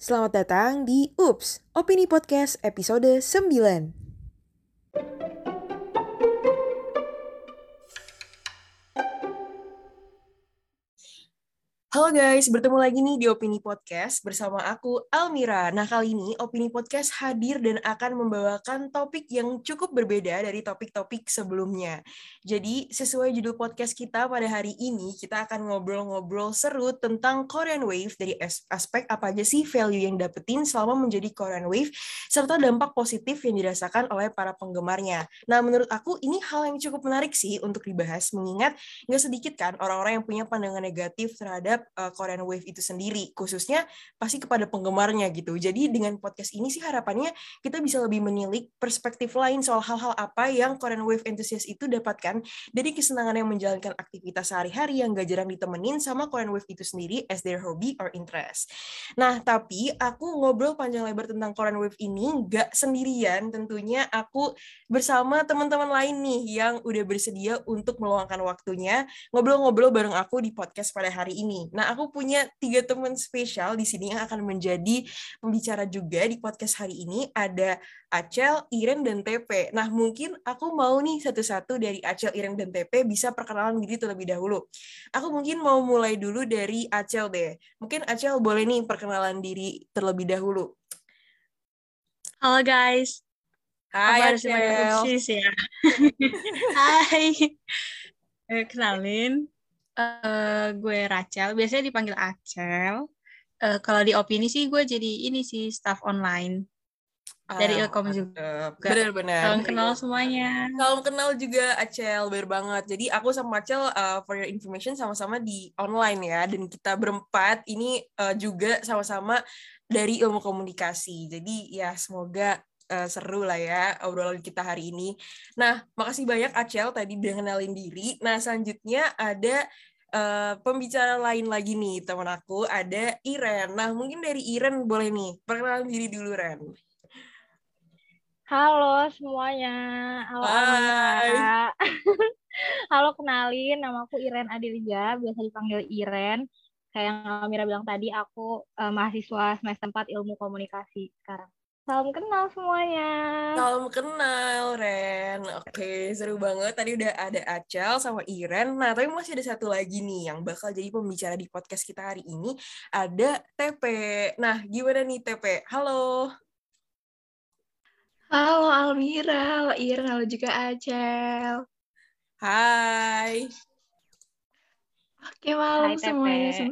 Selamat datang di UPS, Opini Podcast episode 9. Halo guys, bertemu lagi nih di Opini Podcast bersama aku Almira. Nah kali ini Opini Podcast hadir dan akan membawakan topik yang cukup berbeda dari topik-topik sebelumnya. Jadi sesuai judul podcast kita pada hari ini, kita akan ngobrol-ngobrol seru tentang Korean Wave dari aspek apa aja sih value yang dapetin selama menjadi Korean Wave, serta dampak positif yang dirasakan oleh para penggemarnya. Nah menurut aku ini hal yang cukup menarik sih untuk dibahas, mengingat nggak sedikit kan orang-orang yang punya pandangan negatif terhadap terhadap uh, Korean Wave itu sendiri, khususnya pasti kepada penggemarnya gitu. Jadi dengan podcast ini sih harapannya kita bisa lebih menilik perspektif lain soal hal-hal apa yang Korean Wave enthusiast itu dapatkan dari kesenangan yang menjalankan aktivitas sehari-hari yang gak jarang ditemenin sama Korean Wave itu sendiri as their hobby or interest. Nah, tapi aku ngobrol panjang lebar tentang Korean Wave ini gak sendirian, tentunya aku bersama teman-teman lain nih yang udah bersedia untuk meluangkan waktunya ngobrol-ngobrol bareng aku di podcast pada hari ini. Nah, aku punya tiga teman spesial di sini yang akan menjadi pembicara juga di podcast hari ini. Ada Acel, Iren, dan TP. Nah, mungkin aku mau nih satu-satu dari Acel, Iren, dan TP bisa perkenalan diri terlebih dahulu. Aku mungkin mau mulai dulu dari Acel deh. Mungkin Acel boleh nih perkenalan diri terlebih dahulu. Halo guys. Hai Acel. ya. Hai. Eh, kenalin, uh, gue Rachel, biasanya dipanggil Acel. Uh, kalau di opini sih gue jadi ini sih staff online dari ah, Ilkom juga. Benar-benar. Salam kenal semuanya. Salam kenal juga Acel, bener banget. Jadi aku sama Acel uh, for your information sama-sama di online ya dan kita berempat ini uh, juga sama-sama dari ilmu komunikasi. Jadi ya semoga uh, seru lah ya obrolan kita hari ini. Nah, makasih banyak Acel tadi udah kenalin diri. Nah, selanjutnya ada uh, pembicara lain lagi nih teman aku ada Iren. Nah mungkin dari Iren boleh nih perkenalan diri dulu Ren. Halo semuanya. Halo Hai. Halo kenalin, nama aku Iren Adilia, biasa dipanggil Iren. Kayak yang Mira bilang tadi, aku uh, mahasiswa semester 4 ilmu komunikasi sekarang. Salam kenal semuanya. Salam kenal, Ren. Oke, seru banget. Tadi udah ada Acel sama Iren. Nah, tapi masih ada satu lagi nih yang bakal jadi pembicara di podcast kita hari ini. Ada TP. Nah, gimana nih TP? Halo. Halo Almira, halo Iren, halo juga Acel. Hai. Oke, malam Hai, semuanya.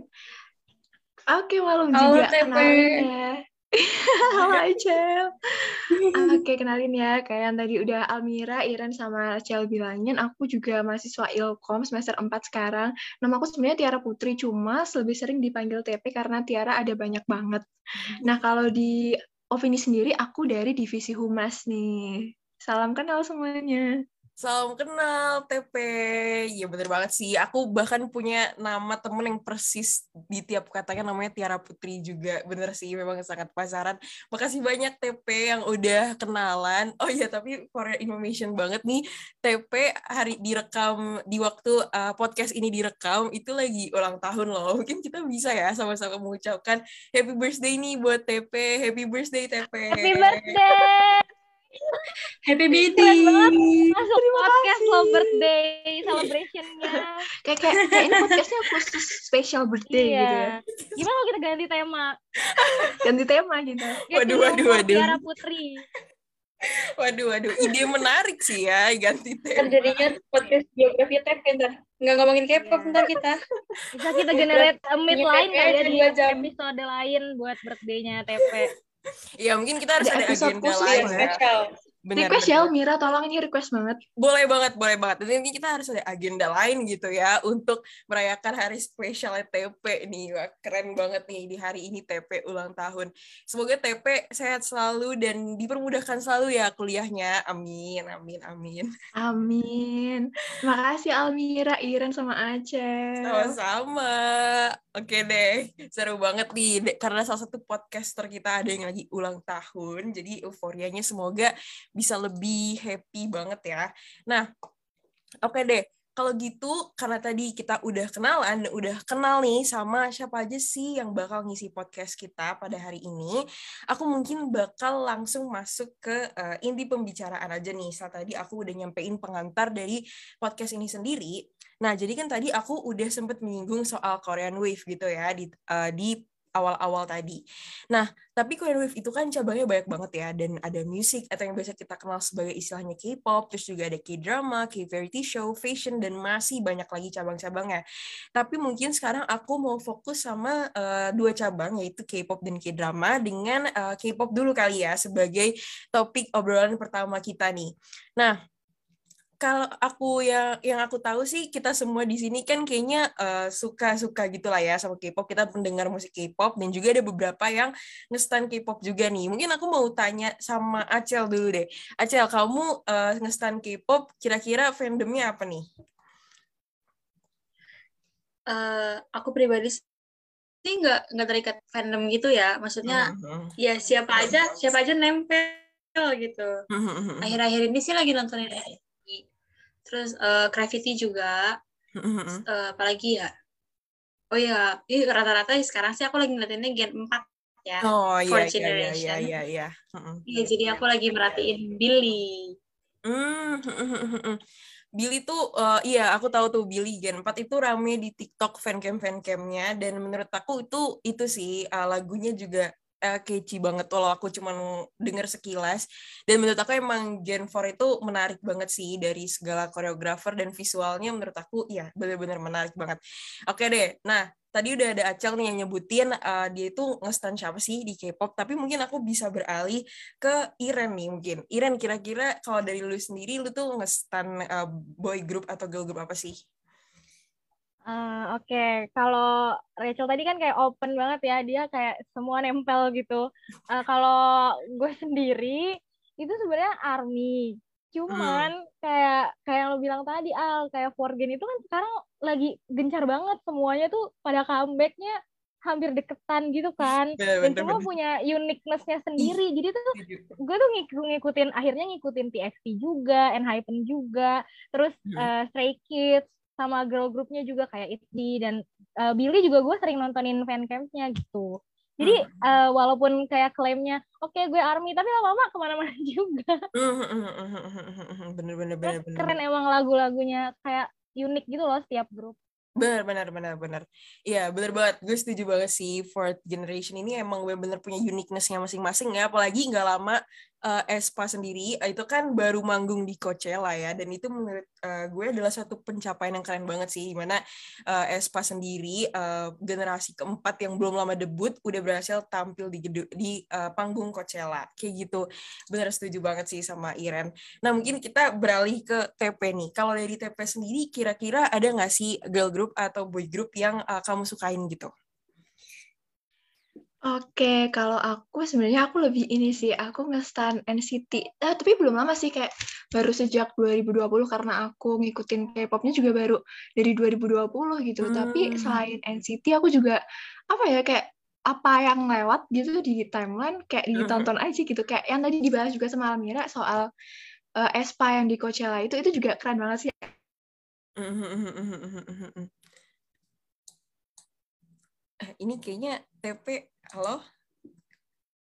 Oke, malam halo, juga. TP. Ya. Halo Acel. Oke, kenalin ya. Kayak yang tadi udah Almira, Iren, sama Acel bilangin, aku juga mahasiswa Ilkom semester 4 sekarang. Nama aku sebenarnya Tiara Putri, cuma lebih sering dipanggil TP karena Tiara ada banyak banget. Nah, kalau di Ovini sendiri, aku dari divisi Humas nih. Salam kenal semuanya. Salam kenal TP. Iya bener banget sih. Aku bahkan punya nama temen yang persis di tiap katanya namanya Tiara Putri juga. Bener sih memang sangat pasaran. Makasih banyak TP yang udah kenalan. Oh iya tapi for information banget nih TP hari direkam di waktu uh, podcast ini direkam itu lagi ulang tahun loh. Mungkin kita bisa ya sama-sama mengucapkan happy birthday nih buat TP. Happy birthday TP. Happy birthday. Happy birthday. Masuk Terima podcast kasih. lo birthday celebration-nya. kayak kayak kayak ini podcastnya khusus special birthday iya. gitu ya. Gimana kalau kita ganti tema? ganti tema gitu. Waduh waduh waduh. Tiara Putri. Waduh waduh, ide menarik sih ya ganti tema. Jadinya podcast biografi TP ntar. Nggak ngomongin K-pop yeah. ntar kita. Bisa kita generate a meet lain kali ya di episode lain buat birthday-nya TP. Iya mungkin kita harus ada, ada agenda lain ya. Bener, request bener. ya Mira, tolong ini request banget. Boleh banget, boleh banget. Dan ini kita harus ada agenda lain gitu ya untuk merayakan hari spesial TP nih. Wah, keren banget nih di hari ini TP ulang tahun. Semoga TP sehat selalu dan dipermudahkan selalu ya kuliahnya. Amin, amin, amin. Amin. Makasih Almira, Iren sama Aceh. Sama-sama. Oke deh, seru banget nih. Karena salah satu podcaster kita ada yang lagi ulang tahun, jadi euforianya semoga bisa lebih happy banget ya. Nah, oke okay deh. kalau gitu karena tadi kita udah kenalan udah kenal nih sama siapa aja sih yang bakal ngisi podcast kita pada hari ini, aku mungkin bakal langsung masuk ke uh, inti pembicaraan aja nih. Saat tadi aku udah nyampein pengantar dari podcast ini sendiri. Nah, jadi kan tadi aku udah sempet menyinggung soal Korean Wave gitu ya di uh, di awal-awal tadi. Nah, tapi Korean Wave itu kan cabangnya banyak banget ya, dan ada musik atau yang biasa kita kenal sebagai istilahnya K-pop, terus juga ada K-drama, K-variety show, fashion, dan masih banyak lagi cabang-cabangnya. Tapi mungkin sekarang aku mau fokus sama uh, dua cabang, yaitu K-pop dan K-drama, dengan uh, K-pop dulu kali ya, sebagai topik obrolan pertama kita nih. Nah, kalau aku yang yang aku tahu sih kita semua di sini kan kayaknya uh, suka-suka gitulah ya sama K-pop. Kita pendengar musik K-pop dan juga ada beberapa yang ngestan K-pop juga nih. Mungkin aku mau tanya sama Acel dulu deh. Acel, kamu uh, ngestan K-pop kira-kira fandomnya apa nih? Uh, aku pribadi sih nggak nggak terikat fandom gitu ya. Maksudnya uh-huh. ya siapa aja siapa aja nempel gitu. Uh-huh. Akhir-akhir ini sih lagi nontonin terus uh, Gravity juga. Mm-hmm. uh, apalagi ya? Oh ya ini rata-rata sekarang sih aku lagi ngeliatinnya Gen 4 ya. Oh iya iya iya iya iya iya. Iya jadi aku lagi merhatiin Billy. Mm Billy tuh uh, iya aku tahu tuh Billy Gen 4 itu rame di TikTok fancam fancamnya dan menurut aku itu itu sih uh, lagunya juga uh, catchy banget walau aku cuma denger sekilas. Dan menurut aku emang Gen 4 itu menarik banget sih dari segala koreografer dan visualnya menurut aku ya benar-benar menarik banget. Oke deh nah tadi udah ada Acel nih yang nyebutin uh, dia itu ngestan siapa sih di K-pop tapi mungkin aku bisa beralih ke Iren nih mungkin. Iren kira-kira kalau dari lu sendiri lu tuh ngestan uh, boy group atau girl group apa sih Uh, Oke, okay. kalau Rachel tadi kan kayak open banget ya, dia kayak semua nempel gitu. Uh, kalau gue sendiri itu sebenarnya army, cuman hmm. kayak kayak yang lo bilang tadi Al, kayak Forgen itu kan sekarang lagi gencar banget semuanya tuh pada comebacknya hampir deketan gitu kan, bener, dan semua punya uniquenessnya sendiri. Jadi tuh gue tuh ngikutin akhirnya ngikutin TXT juga, Enhypen juga, terus hmm. uh, Stray Kids sama girl groupnya juga kayak Itzy dan uh, Billy juga gue sering nontonin fan campnya gitu jadi uh, walaupun kayak klaimnya oke okay, gue army tapi lama-lama ke mana-mana juga bener bener bener, bener. keren emang lagu-lagunya kayak unik gitu loh setiap grup Benar, benar, benar, benar. Iya, benar banget. Gue setuju banget sih. Fourth generation ini emang benar-benar punya uniqueness-nya masing-masing ya. Apalagi nggak lama uh, Espa sendiri itu kan baru manggung di Coachella ya dan itu menurut uh, gue adalah satu pencapaian yang keren banget sih di mana uh, Espa sendiri uh, generasi keempat yang belum lama debut udah berhasil tampil di di uh, panggung Coachella. Kayak gitu. Bener setuju banget sih sama Iren. Nah mungkin kita beralih ke TP nih. Kalau dari TP sendiri kira-kira ada nggak sih girl group atau boy group yang uh, kamu sukain gitu Oke, kalau aku sebenarnya aku lebih ini sih, aku nge-stan NCT. Eh, tapi belum lama sih, kayak baru sejak 2020 karena aku ngikutin K-pop-nya juga baru dari 2020 gitu. Hmm. Tapi selain NCT, aku juga apa ya kayak apa yang lewat gitu di timeline kayak hmm. ditonton hmm. aja gitu. Kayak yang tadi dibahas juga sama Almira soal uh, Espa yang di Coachella itu itu juga keren banget sih. Eh, ini kayaknya TP halo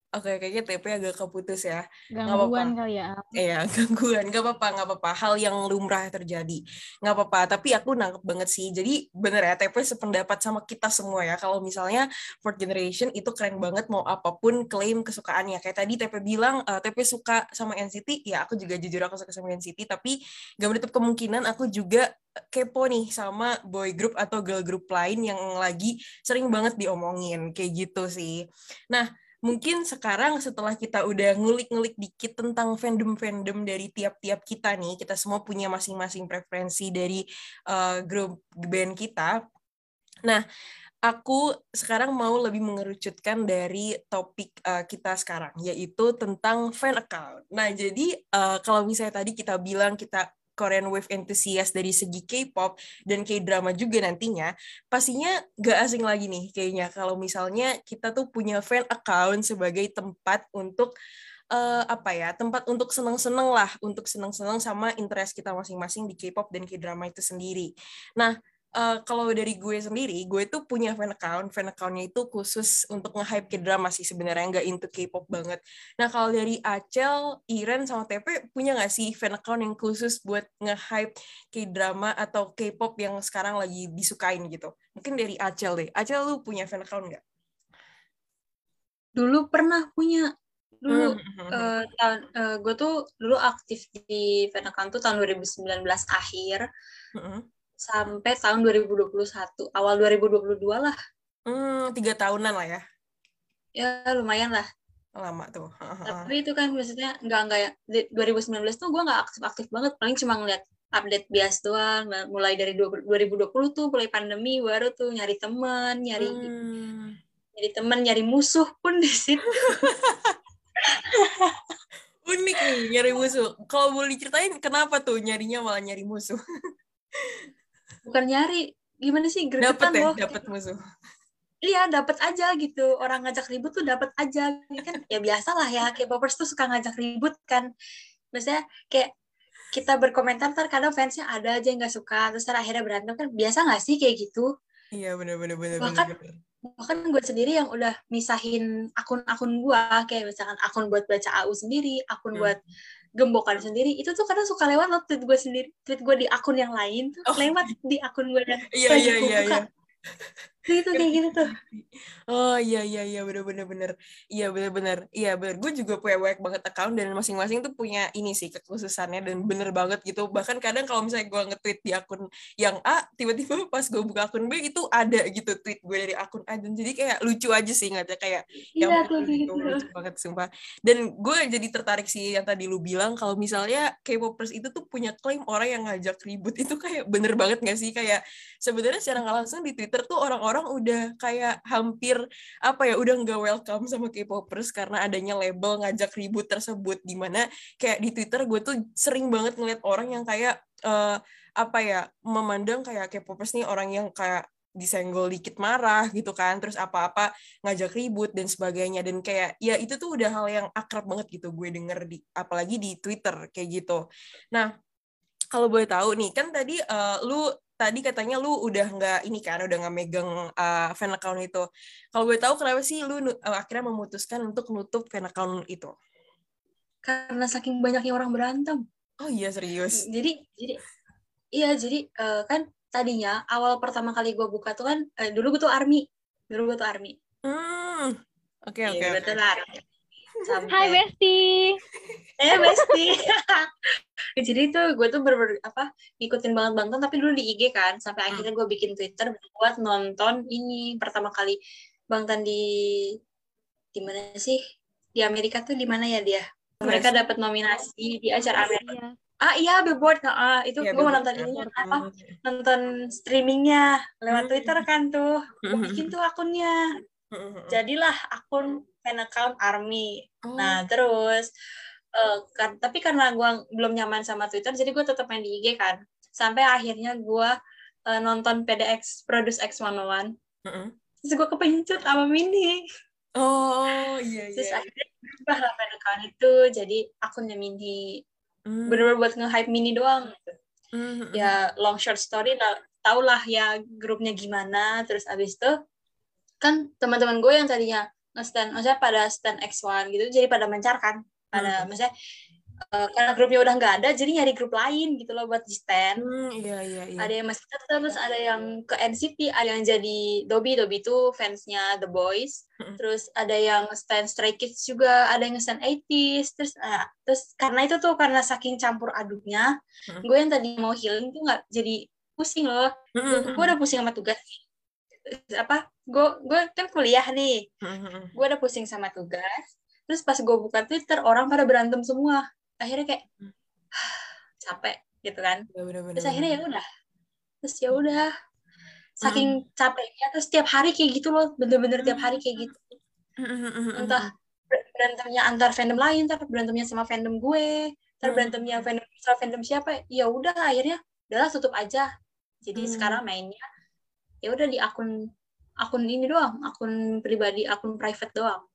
Oke, kayaknya TP agak keputus ya. Gangguan kali ya. Iya, gangguan. Gak apa-apa, gak apa-apa. Hal yang lumrah terjadi. Gak apa-apa, tapi aku nangkep banget sih. Jadi bener ya, TP sependapat sama kita semua ya. Kalau misalnya fourth generation itu keren banget mau apa pun klaim kesukaannya. Kayak tadi TP bilang, uh, eh, TP suka sama NCT. Ya, aku juga jujur aku suka sama NCT. Tapi gak menutup kemungkinan aku juga kepo nih sama boy group atau girl group lain yang lagi sering banget diomongin. Kayak gitu sih. Nah, mungkin sekarang setelah kita udah ngulik-ngulik dikit tentang fandom-fandom dari tiap-tiap kita nih, kita semua punya masing-masing preferensi dari uh, grup band kita. Nah, aku sekarang mau lebih mengerucutkan dari topik uh, kita sekarang, yaitu tentang fan account. Nah, jadi uh, kalau misalnya tadi kita bilang kita Korean Wave enthusiast dari segi K-pop dan K-drama juga nantinya, pastinya gak asing lagi nih kayaknya kalau misalnya kita tuh punya fan account sebagai tempat untuk uh, apa ya tempat untuk seneng-seneng lah untuk seneng-seneng sama interest kita masing-masing di K-pop dan K-drama itu sendiri. Nah uh, kalau dari gue sendiri, gue tuh punya fan account. Fan accountnya itu khusus untuk nge-hype K-drama sih sebenarnya, nggak into K-pop banget. Nah kalau dari Acel, Iren, sama TP, punya nggak sih fan account yang khusus buat nge-hype K-drama atau K-pop yang sekarang lagi disukain gitu? Mungkin dari Acel deh. Acel lu punya fan account nggak? Dulu pernah punya. Dulu uh, tahun uh, gue tuh dulu aktif di fan account tuh tahun 2019 akhir. Hmm sampai tahun 2021 awal 2022 lah. Hmm, tiga tahunan lah ya? Ya lumayan lah. Lama tuh. Tapi itu kan maksudnya nggak nggak ya 2019 tuh gue nggak aktif aktif banget. Paling cuma ngeliat update bias doang. Mulai dari 2020 tuh mulai pandemi baru tuh nyari temen nyari hmm. nyari temen nyari musuh pun di situ. Unik nih nyari musuh. Kalau boleh ceritain kenapa tuh nyarinya malah nyari musuh bukan nyari. Gimana sih gregetan dapet ya, dapet musuh. Iya dapet aja gitu. Orang ngajak ribut tuh dapet aja. Kan ya biasa lah ya kayak popers tuh suka ngajak ribut kan. Biasanya kayak kita berkomentar ntar kadang fansnya ada aja yang nggak suka terus akhirnya berantem. Kan biasa nggak sih kayak gitu? Iya bener bener bener bahkan bener, bahkan gue sendiri yang udah misahin akun-akun gue kayak misalkan akun buat baca AU sendiri akun hmm. buat gembokan sendiri. Itu tuh kadang suka lewat loh tweet gue sendiri tweet gue di akun yang lain tuh oh. lewat di akun gue yang iya iya iya, iya itu kayak gitu tuh. Oh iya iya iya bener bener bener. Iya bener bener. Iya bener. Gue juga punya banyak banget account dan masing-masing tuh punya ini sih kekhususannya dan bener banget gitu. Bahkan kadang kalau misalnya gue nge-tweet di akun yang A tiba-tiba pas gue buka akun B itu ada gitu tweet gue dari akun A. Dan jadi kayak lucu aja sih nggak kayak iya, yang tuh, gitu, lucu banget sumpah. Dan gue jadi tertarik sih yang tadi lu bilang kalau misalnya K-popers itu tuh punya klaim orang yang ngajak ribut. Itu kayak bener banget gak sih? Kayak sebenarnya secara nggak langsung di Twitter tuh orang-orang orang udah kayak hampir apa ya udah nggak welcome sama K-popers karena adanya label ngajak ribut tersebut. Di mana kayak di Twitter gue tuh sering banget ngeliat orang yang kayak uh, apa ya memandang kayak K-popers nih orang yang kayak disenggol dikit marah gitu kan terus apa-apa ngajak ribut dan sebagainya. Dan kayak ya itu tuh udah hal yang akrab banget gitu gue denger di apalagi di Twitter kayak gitu. Nah kalau boleh tahu nih kan tadi uh, lu tadi katanya lu udah nggak ini kan udah nggak megang uh, fan account itu. Kalau gue tahu kenapa sih lu uh, akhirnya memutuskan untuk nutup fan account itu? Karena saking banyaknya orang berantem. Oh iya serius. Jadi jadi iya jadi uh, kan tadinya awal pertama kali gue buka tuh kan uh, dulu gue tuh army. Dulu gue tuh army. Hmm. Oke oke. Iya, betul lah. Sampai... Hai Besti. eh Besti. Jadi itu gue tuh ber, ber apa ngikutin banget Bangtan tapi dulu di IG kan sampai hmm. akhirnya gue bikin Twitter buat nonton ini pertama kali Bangtan di di mana sih di Amerika tuh di mana ya dia mereka dapat nominasi di acara Amerika iya. ah iya Billboard ah itu ya, gue mau nonton ini apa nonton streamingnya lewat hmm. Twitter kan tuh gue hmm. bikin tuh akunnya jadilah akun fan account army oh. nah terus uh, kan tapi karena gue belum nyaman sama twitter jadi gue tetap main di ig kan sampai akhirnya gue uh, nonton PDX Produce X101 mm -hmm. terus gue kepencut sama Mini oh iya iya terus akhirnya berubah lah fan account itu jadi akunnya Mini mm. bener-bener buat nge-hype Mini doang gitu. Mm -hmm. ya long short story tau lah ya grupnya gimana terus abis itu kan teman-teman gue yang tadinya nge-stand maksudnya pada stand X1 gitu jadi pada mencar kan pada hmm. maksudnya uh, karena grupnya udah nggak ada jadi nyari grup lain gitu loh buat di stand hmm, iya, iya, iya. ada yang masih tetap terus ada yang ke NCT ada yang jadi Dobby Dobby itu fansnya The Boys hmm. terus ada yang stand Stray Kids juga ada yang stand 80s terus uh, terus karena itu tuh karena saking campur aduknya hmm. gue yang tadi mau healing tuh nggak jadi pusing loh hmm. gue udah pusing sama tugas apa gue gue kan kuliah nih. Mm-hmm. gue udah pusing sama tugas. Terus pas gue buka twitter orang pada berantem semua. Akhirnya kayak capek gitu kan. Ya, bener, bener, terus akhirnya ya udah. Terus ya udah. Saking capeknya terus tiap hari kayak gitu loh. Bener-bener tiap hari kayak gitu. Entah berantemnya antar fandom lain ntar berantemnya sama fandom gue ntar berantemnya fandom sama fandom siapa. Ya udah akhirnya udahlah tutup aja. Jadi hmm. sekarang mainnya ya udah di akun akun ini doang akun pribadi akun private doang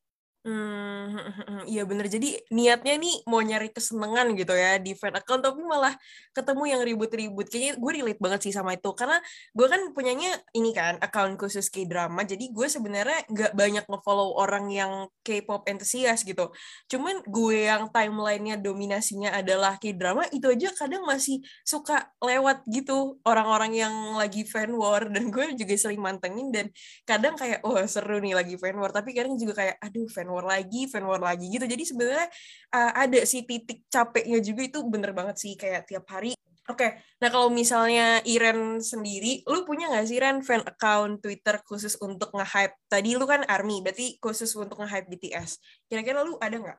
Hmm, iya bener. Jadi niatnya nih mau nyari kesenangan gitu ya di fan account, tapi malah ketemu yang ribut-ribut. Kayaknya gue relate banget sih sama itu. Karena gue kan punyanya ini kan, account khusus K-drama. Jadi gue sebenarnya nggak banyak nge-follow orang yang K-pop entusias gitu. Cuman gue yang timelinenya dominasinya adalah K-drama, itu aja kadang masih suka lewat gitu orang-orang yang lagi fan war. Dan gue juga sering mantengin dan kadang kayak, oh seru nih lagi fan war. Tapi kadang juga kayak, aduh fan war lagi, fan war lagi gitu. Jadi sebenarnya uh, ada sih titik capeknya juga itu bener banget sih kayak tiap hari. Oke, okay. nah kalau misalnya Iren sendiri, lu punya nggak sih Ren fan account Twitter khusus untuk nge-hype? Tadi lu kan ARMY, berarti khusus untuk nge-hype BTS. Kira-kira lu ada nggak?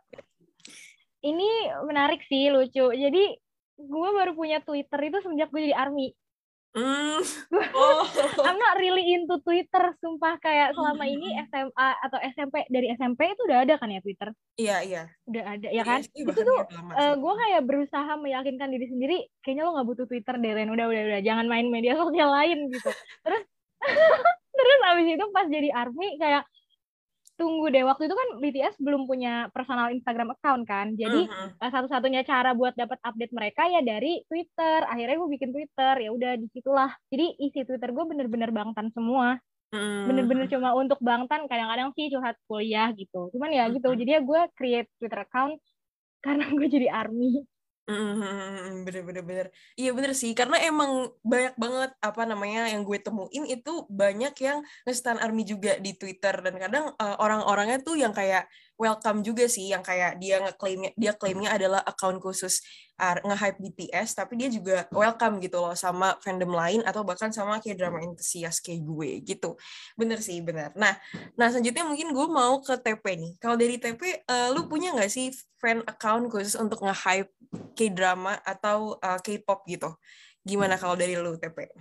Ini menarik sih, lucu. Jadi gue baru punya Twitter itu semenjak gue jadi ARMY. Mm. Oh. I'm not really into Twitter, sumpah kayak selama ini SMA atau SMP dari SMP itu udah ada kan ya Twitter? Iya iya. Udah ada ya kan? Itu tuh uh, gue kayak berusaha meyakinkan diri sendiri, kayaknya lo nggak butuh Twitter deh Ren, udah udah udah jangan main media sosial lain gitu. Terus terus abis itu pas jadi army kayak tunggu deh waktu itu kan BTS belum punya personal Instagram account kan. Jadi uh-huh. satu-satunya cara buat dapat update mereka ya dari Twitter. Akhirnya gue bikin Twitter ya udah di situlah jadi isi Twitter gue bener-bener bangtan semua. Bener-bener cuma untuk bangtan kadang-kadang sih curhat kuliah gitu. Cuman ya gitu jadi ya gue create Twitter account karena gue jadi army Mm, bener bener bener. Iya bener sih karena emang banyak banget apa namanya yang gue temuin itu banyak yang ngestan army juga di twitter. Dan kadang uh, orang-orangnya tuh yang kayak welcome juga sih yang kayak dia ngeklaimnya dia klaimnya adalah account khusus uh, nge-hype BTS tapi dia juga welcome gitu loh sama fandom lain atau bahkan sama kayak drama enthusiast kayak gue gitu. Bener sih bener. Nah nah selanjutnya mungkin gue mau ke TP nih. Kalau dari TP uh, lu punya nggak sih fan account khusus untuk nge-hype K-drama atau uh, K-pop gitu? Gimana kalau dari lu TP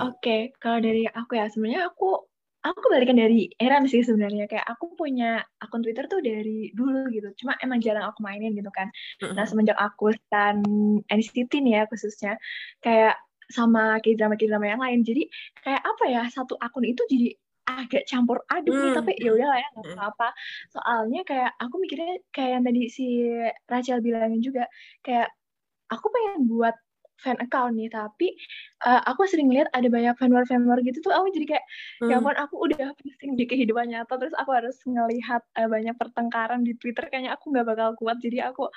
Oke, okay, kalau dari aku ya sebenarnya aku aku kebalikan dari Eran sih sebenarnya. Kayak aku punya akun Twitter tuh dari dulu gitu. Cuma emang jarang aku mainin gitu kan. Nah semenjak aku stan NCT nih ya khususnya kayak sama k-drama k-drama yang lain. Jadi kayak apa ya satu akun itu jadi agak campur aduk nih. Tapi ya udah lah ya nggak apa-apa. Soalnya kayak aku mikirnya kayak yang tadi si Rachel bilangin juga kayak aku pengen buat fan account nih tapi uh, aku sering lihat ada banyak fan war fan war gitu tuh aku jadi kayak ya hmm. ya ampun aku udah pusing di kehidupan nyata terus aku harus ngelihat uh, banyak pertengkaran di Twitter kayaknya aku nggak bakal kuat jadi aku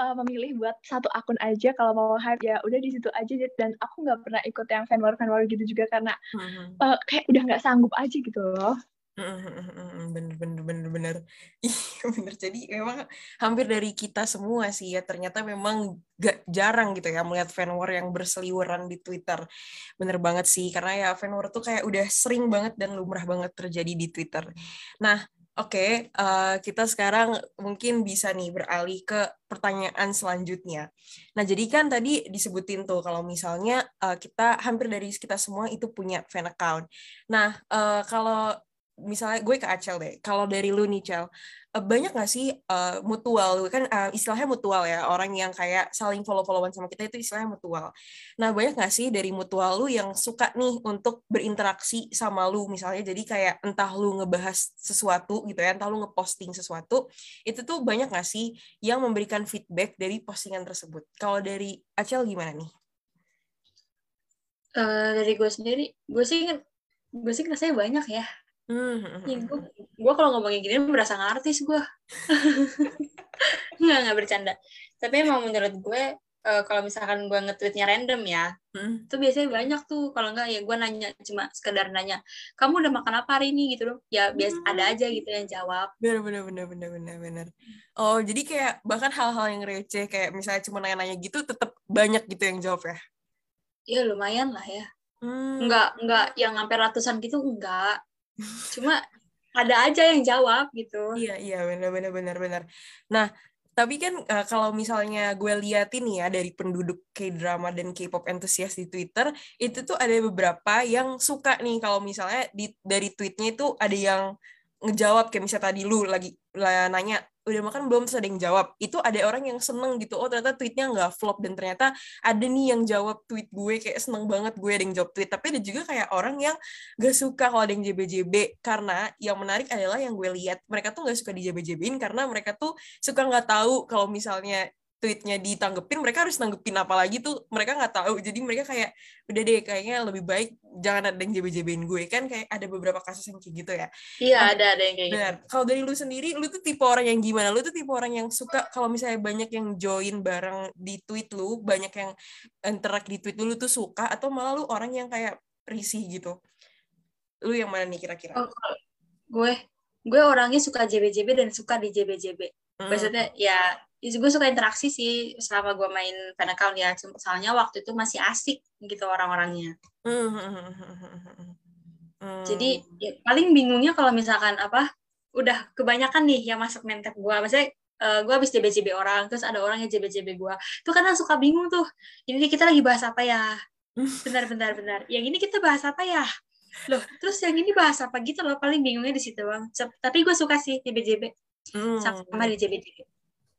uh, memilih buat satu akun aja kalau mau hype ya udah di situ aja dan aku nggak pernah ikut yang fan war fan war gitu juga karena hmm. uh, kayak udah nggak sanggup aja gitu loh bener bener bener bener. Iya bener. Jadi memang hampir dari kita semua sih ya ternyata memang gak jarang gitu ya melihat fan war yang berseliweran di Twitter. Bener banget sih karena ya fan war tuh kayak udah sering banget dan lumrah banget terjadi di Twitter. Nah oke okay, uh, eh, kita sekarang mungkin bisa nih beralih ke pertanyaan selanjutnya. Nah jadi kan tadi disebutin tuh kalau misalnya uh, kita hampir dari kita semua itu punya fan account. Nah uh, kalau misalnya gue ke Acel deh, kalau dari lu nih Cel, eh, banyak gak sih uh, mutual, kan uh, istilahnya mutual ya, orang yang kayak saling follow-followan sama kita itu istilahnya mutual. Nah banyak gak sih dari mutual lu yang suka nih untuk berinteraksi sama lu, misalnya jadi kayak entah lu ngebahas sesuatu gitu ya, entah lu ngeposting sesuatu, itu tuh banyak gak sih yang memberikan feedback dari postingan tersebut. Kalau dari Acel gimana nih? Uh, dari gue sendiri, gue sih gue sih rasanya banyak ya Hmm, ya, gue gue kalau ngomongin gini berasa ngartis gue. nggak nggak bercanda. Tapi emang menurut gue uh, kalau misalkan gue nge-tweetnya random ya, hmm. tuh biasanya banyak tuh. Kalau enggak ya gue nanya cuma sekedar nanya, kamu udah makan apa hari ini gitu loh? Ya biasa hmm. ada aja gitu yang jawab. Bener bener bener bener bener bener. Oh jadi kayak bahkan hal-hal yang receh kayak misalnya cuma nanya-nanya gitu, tetap banyak gitu yang jawab ya? Ya lumayan lah ya. Hmm. Enggak enggak yang sampai ratusan gitu enggak cuma ada aja yang jawab gitu. Iya iya benar benar benar benar nah tapi kan uh, kalau misalnya gue liatin ya dari penduduk K-drama dan K-pop entusias di Twitter itu tuh ada beberapa yang suka nih. Kalau misalnya di dari tweetnya itu ada yang ngejawab kayak misalnya tadi lu lagi nanya udah makan belum terus ada yang jawab. Itu ada orang yang seneng gitu. Oh ternyata tweetnya nggak flop. Dan ternyata ada nih yang jawab tweet gue kayak seneng banget gue ada yang jawab tweet. Tapi ada juga kayak orang yang gak suka kalau ada yang JBJB karena yang menarik adalah yang gue lihat mereka tuh nggak suka di JBJBin karena mereka tuh suka nggak tahu kalau misalnya tweetnya ditanggepin mereka harus nanggepin apa lagi tuh? Mereka nggak tahu. Jadi mereka kayak udah deh kayaknya lebih baik jangan ada yang jb-jbin gue. Kan kayak ada beberapa kasus yang kayak gitu ya. Iya oh, ada ada yang kayak gitu. Kalau dari lu sendiri lu tuh tipe orang yang gimana? Lu tuh tipe orang yang suka kalau misalnya banyak yang join bareng di tweet lu banyak yang interact di tweet lu, lu tuh suka? Atau malah lu orang yang kayak risih gitu? Lu yang mana nih kira-kira? Oh, gue gue orangnya suka jb-jb dan suka di jb-jb hmm. maksudnya ya gue suka interaksi sih selama gue main fan account ya. Soalnya waktu itu masih asik gitu orang-orangnya. Jadi ya, paling bingungnya kalau misalkan apa udah kebanyakan nih yang masuk tab gue maksudnya uh, gue habis JBJB orang terus ada orang yang JBJB gue tuh kadang suka bingung tuh. Ini kita lagi bahas apa ya? Bentar bentar bentar. Yang ini kita bahas apa ya? Loh terus yang ini bahas apa gitu loh. Paling bingungnya di situ bang. Tapi gue suka sih JBJB mm. sama di JBJB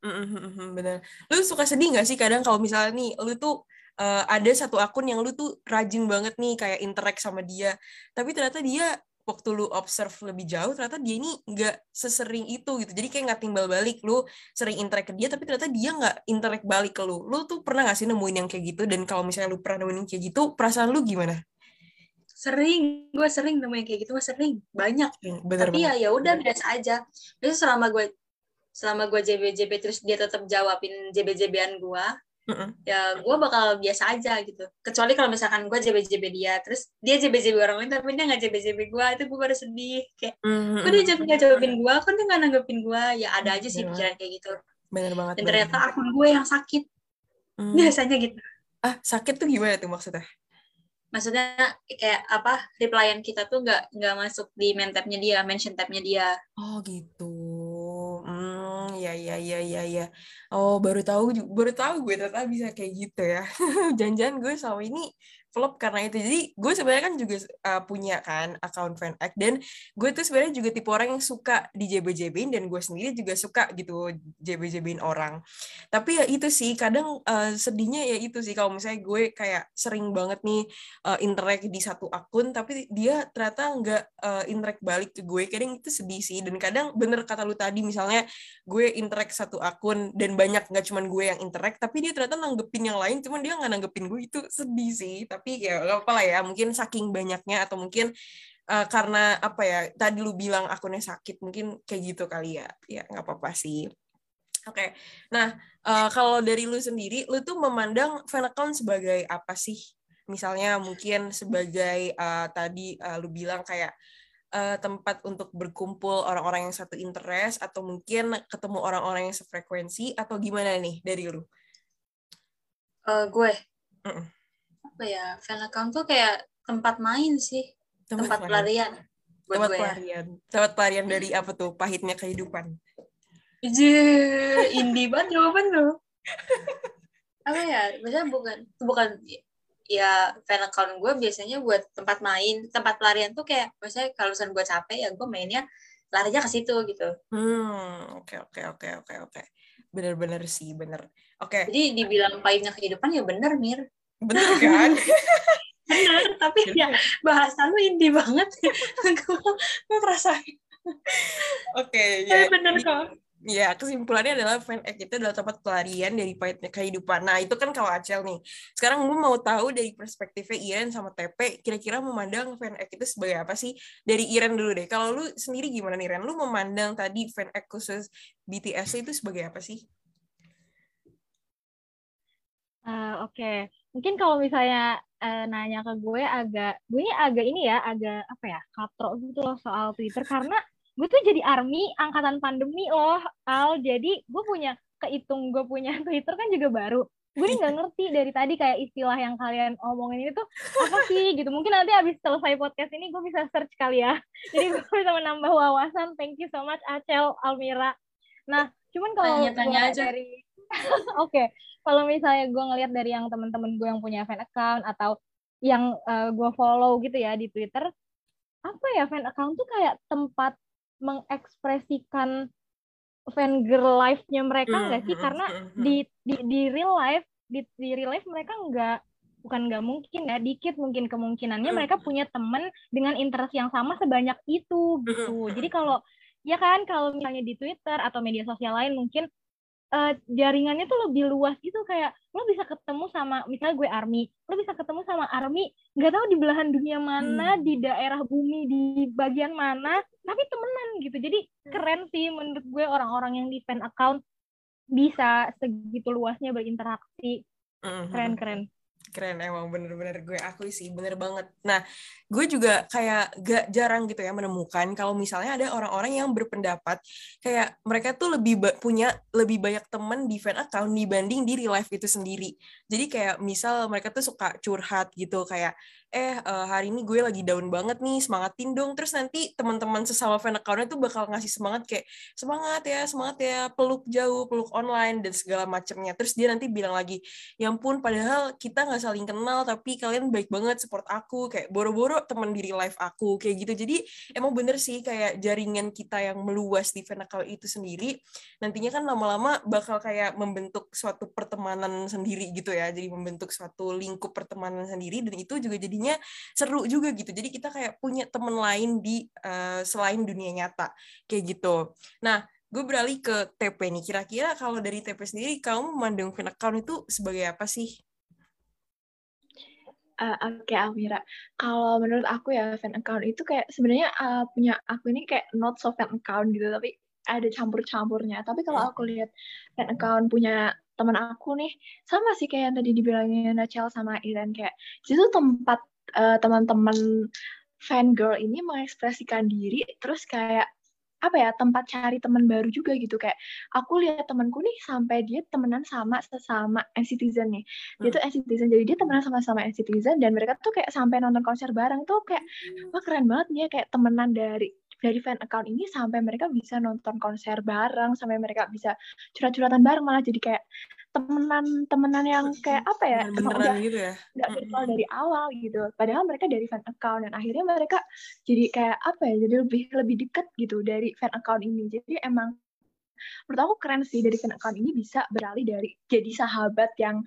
Mm-hmm, bener. Lu suka sedih gak sih kadang kalau misalnya nih, lu tuh uh, ada satu akun yang lu tuh rajin banget nih kayak interact sama dia, tapi ternyata dia waktu lu observe lebih jauh ternyata dia ini nggak sesering itu gitu. Jadi kayak nggak timbal balik lu sering interact ke dia tapi ternyata dia nggak interact balik ke lu. Lu tuh pernah nggak sih nemuin yang kayak gitu? Dan kalau misalnya lu pernah nemuin yang kayak gitu perasaan lu gimana? Sering gue sering nemuin kayak gitu gue sering. Banyak. Bener tapi banget. ya ya udah biasa aja. Biasa selama gue selama gue JB-JB terus dia tetap jawabin JB-JBan gue mm-hmm. ya gue bakal biasa aja gitu. Kecuali kalau misalkan gue JB-JB dia terus dia JB-JB orang lain tapi dia nggak JB-JB gue itu gue baru sedih kayak mm-hmm. kok dia nggak jawabin gue kok dia nggak nanggepin gue ya ada aja sih pikiran kayak gitu. Bener banget dan ternyata akun gue yang sakit. Mm. biasanya gitu. Ah sakit tuh gimana tuh maksudnya? Maksudnya kayak apa replyan kita tuh nggak nggak masuk di main tabnya dia mention tabnya dia. Oh gitu hmm ya ya ya ya. Oh baru tahu baru tahu gue ternyata bisa kayak gitu ya. Janjian gue sama ini flop karena itu. Jadi gue sebenarnya kan juga uh, punya kan account fan act dan gue tuh sebenarnya juga tipe orang yang suka di JB-JBin dan gue sendiri juga suka gitu JB-JBin orang. Tapi ya itu sih kadang uh, sedihnya ya itu sih kalau misalnya gue kayak sering banget nih uh, interact di satu akun tapi dia ternyata nggak uh, interact balik ke gue. Kadang itu sedih sih dan kadang bener kata lu tadi misalnya gue interact satu akun dan banyak nggak cuman gue yang interact tapi dia ternyata nanggepin yang lain cuman dia nggak nanggepin gue itu sedih sih. Tapi tapi ya gak apa lah ya mungkin saking banyaknya atau mungkin uh, karena apa ya tadi lu bilang akunnya sakit mungkin kayak gitu kali ya ya nggak apa-apa sih oke okay. nah uh, kalau dari lu sendiri lu tuh memandang fan account sebagai apa sih misalnya mungkin sebagai uh, tadi uh, lu bilang kayak uh, tempat untuk berkumpul orang-orang yang satu interest atau mungkin ketemu orang-orang yang sefrekuensi atau gimana nih dari lu? Uh, gue. Mm -mm apa ya fan account tuh kayak tempat main sih tempat, tempat pelarian tempat ya. pelarian ya. tempat pelarian dari apa tuh pahitnya kehidupan Ije, indie banget jawaban lo. apa ya? Biasanya bukan bukan ya fan account gue biasanya buat tempat main, tempat pelarian tuh kayak biasanya kalau misalnya gue capek ya gue mainnya larinya ke situ gitu. Hmm, oke oke oke oke oke. Bener-bener sih, bener. Oke. Okay. Jadi dibilang pahitnya kehidupan ya bener, Mir. Bener kan? Bener, tapi ya bahasa lu indie banget. gue merasa. Oke, ya. bener kok. Ya, kesimpulannya adalah fan act itu adalah tempat pelarian dari pahitnya kehidupan. Nah, itu kan kalau Acel nih. Sekarang gue mau tahu dari perspektifnya Iren sama TP, kira-kira memandang fan act itu sebagai apa sih? Dari Iren dulu deh. Kalau lu sendiri gimana nih, Iren? Lu memandang tadi fan act khusus BTS itu sebagai apa sih? Uh, Oke, okay mungkin kalau misalnya uh, nanya ke gue agak gue ini agak ini ya agak apa ya katro gitu loh soal Twitter. Karena gue tuh jadi army angkatan pandemi loh Al. Jadi gue punya kehitung gue punya Twitter kan juga baru. Gue nih nggak ngerti dari tadi kayak istilah yang kalian omongin ini tuh apa sih gitu. Mungkin nanti abis selesai podcast ini gue bisa search kali ya. Jadi gue bisa menambah wawasan. Thank you so much Acel Almira. Nah cuman kalau tanya, aja. dari oke okay kalau misalnya gue ngelihat dari yang temen-temen gue yang punya fan account atau yang uh, gue follow gitu ya di Twitter, apa ya fan account tuh kayak tempat mengekspresikan fan girl life-nya mereka Hmm, nggak sih? hmm, Karena hmm, di di di real life di di real life mereka nggak bukan nggak mungkin ya dikit mungkin kemungkinannya mereka punya temen dengan interest yang sama sebanyak itu gitu. Jadi kalau ya kan kalau misalnya di Twitter atau media sosial lain mungkin eh, jaringannya tuh lebih luas gitu kayak lo bisa ketemu sama misalnya gue army lo bisa ketemu sama army nggak tahu di belahan dunia mana Hmm. di daerah bumi di bagian mana tapi temenan gitu jadi keren sih menurut gue orang-orang yang di fan account bisa segitu luasnya berinteraksi Hmm, hmm. keren keren keren emang bener-bener gue akui sih bener banget. Nah gue juga kayak gak jarang gitu ya menemukan kalau misalnya ada orang-orang yang berpendapat kayak mereka tuh lebih punya lebih banyak temen di fan account dibanding di real life itu sendiri. Jadi kayak misal mereka tuh suka curhat gitu kayak eh eh, hari ini gue lagi down banget nih semangatin dong. Terus nanti teman-teman sesama fan accountnya tuh bakal ngasih semangat kayak semangat ya semangat ya peluk jauh peluk online dan segala macamnya terus dia nanti bilang lagi ya ampun padahal kita nggak saling kenal tapi kalian baik banget support aku kayak boro-boro teman di real life aku kayak gitu. Jadi emang bener sih kayak jaringan kita yang meluas di fan account itu sendiri nantinya kan lama-lama bakal kayak membentuk suatu pertemanan sendiri gitu ya. Jadi membentuk suatu lingkup pertemanan sendiri dan itu juga jadinya seru juga gitu. Jadi kita kayak punya temen lain di eh, selain dunia nyata kayak gitu. Nah gue beralih ke TP nih. Kira-kira kalau dari TP sendiri kamu memandang fan account itu sebagai apa sih? Eh, Oke, Almira. Kalau menurut aku ya fan account itu kayak sebenarnya eh, punya aku ini kayak not so fan account gitu, tapi ada campur-campurnya. Tapi kalau aku lihat fan account punya teman aku nih, sama sih kayak yang tadi dibilangin Rachel sama Iren kayak di situ tempat eh, teman-teman fan girl ini mengekspresikan diri, terus kayak apa ya tempat cari teman baru juga gitu. Kayak aku lihat temanku nih sampai dia temenan sama sesama citizen nih. Dia tuh citizen jadi dia temenan sama sama citizen dan mereka tuh kayak sampai nonton konser bareng tuh kayak wah keren banget nih ya kayak temenan dari dari fan account ini sampai mereka bisa nonton konser bareng sampai mereka bisa curhat-curhatan bareng malah jadi kayak temenan temenan yang kayak apa ya emang udah beneran gitu ya? nggak virtual dari awal gitu. Padahal mereka dari fan account dan akhirnya mereka jadi kayak apa ya jadi lebih lebih dekat gitu dari fan account ini. Jadi emang menurut aku keren sih dari fan account ini bisa beralih dari jadi sahabat yang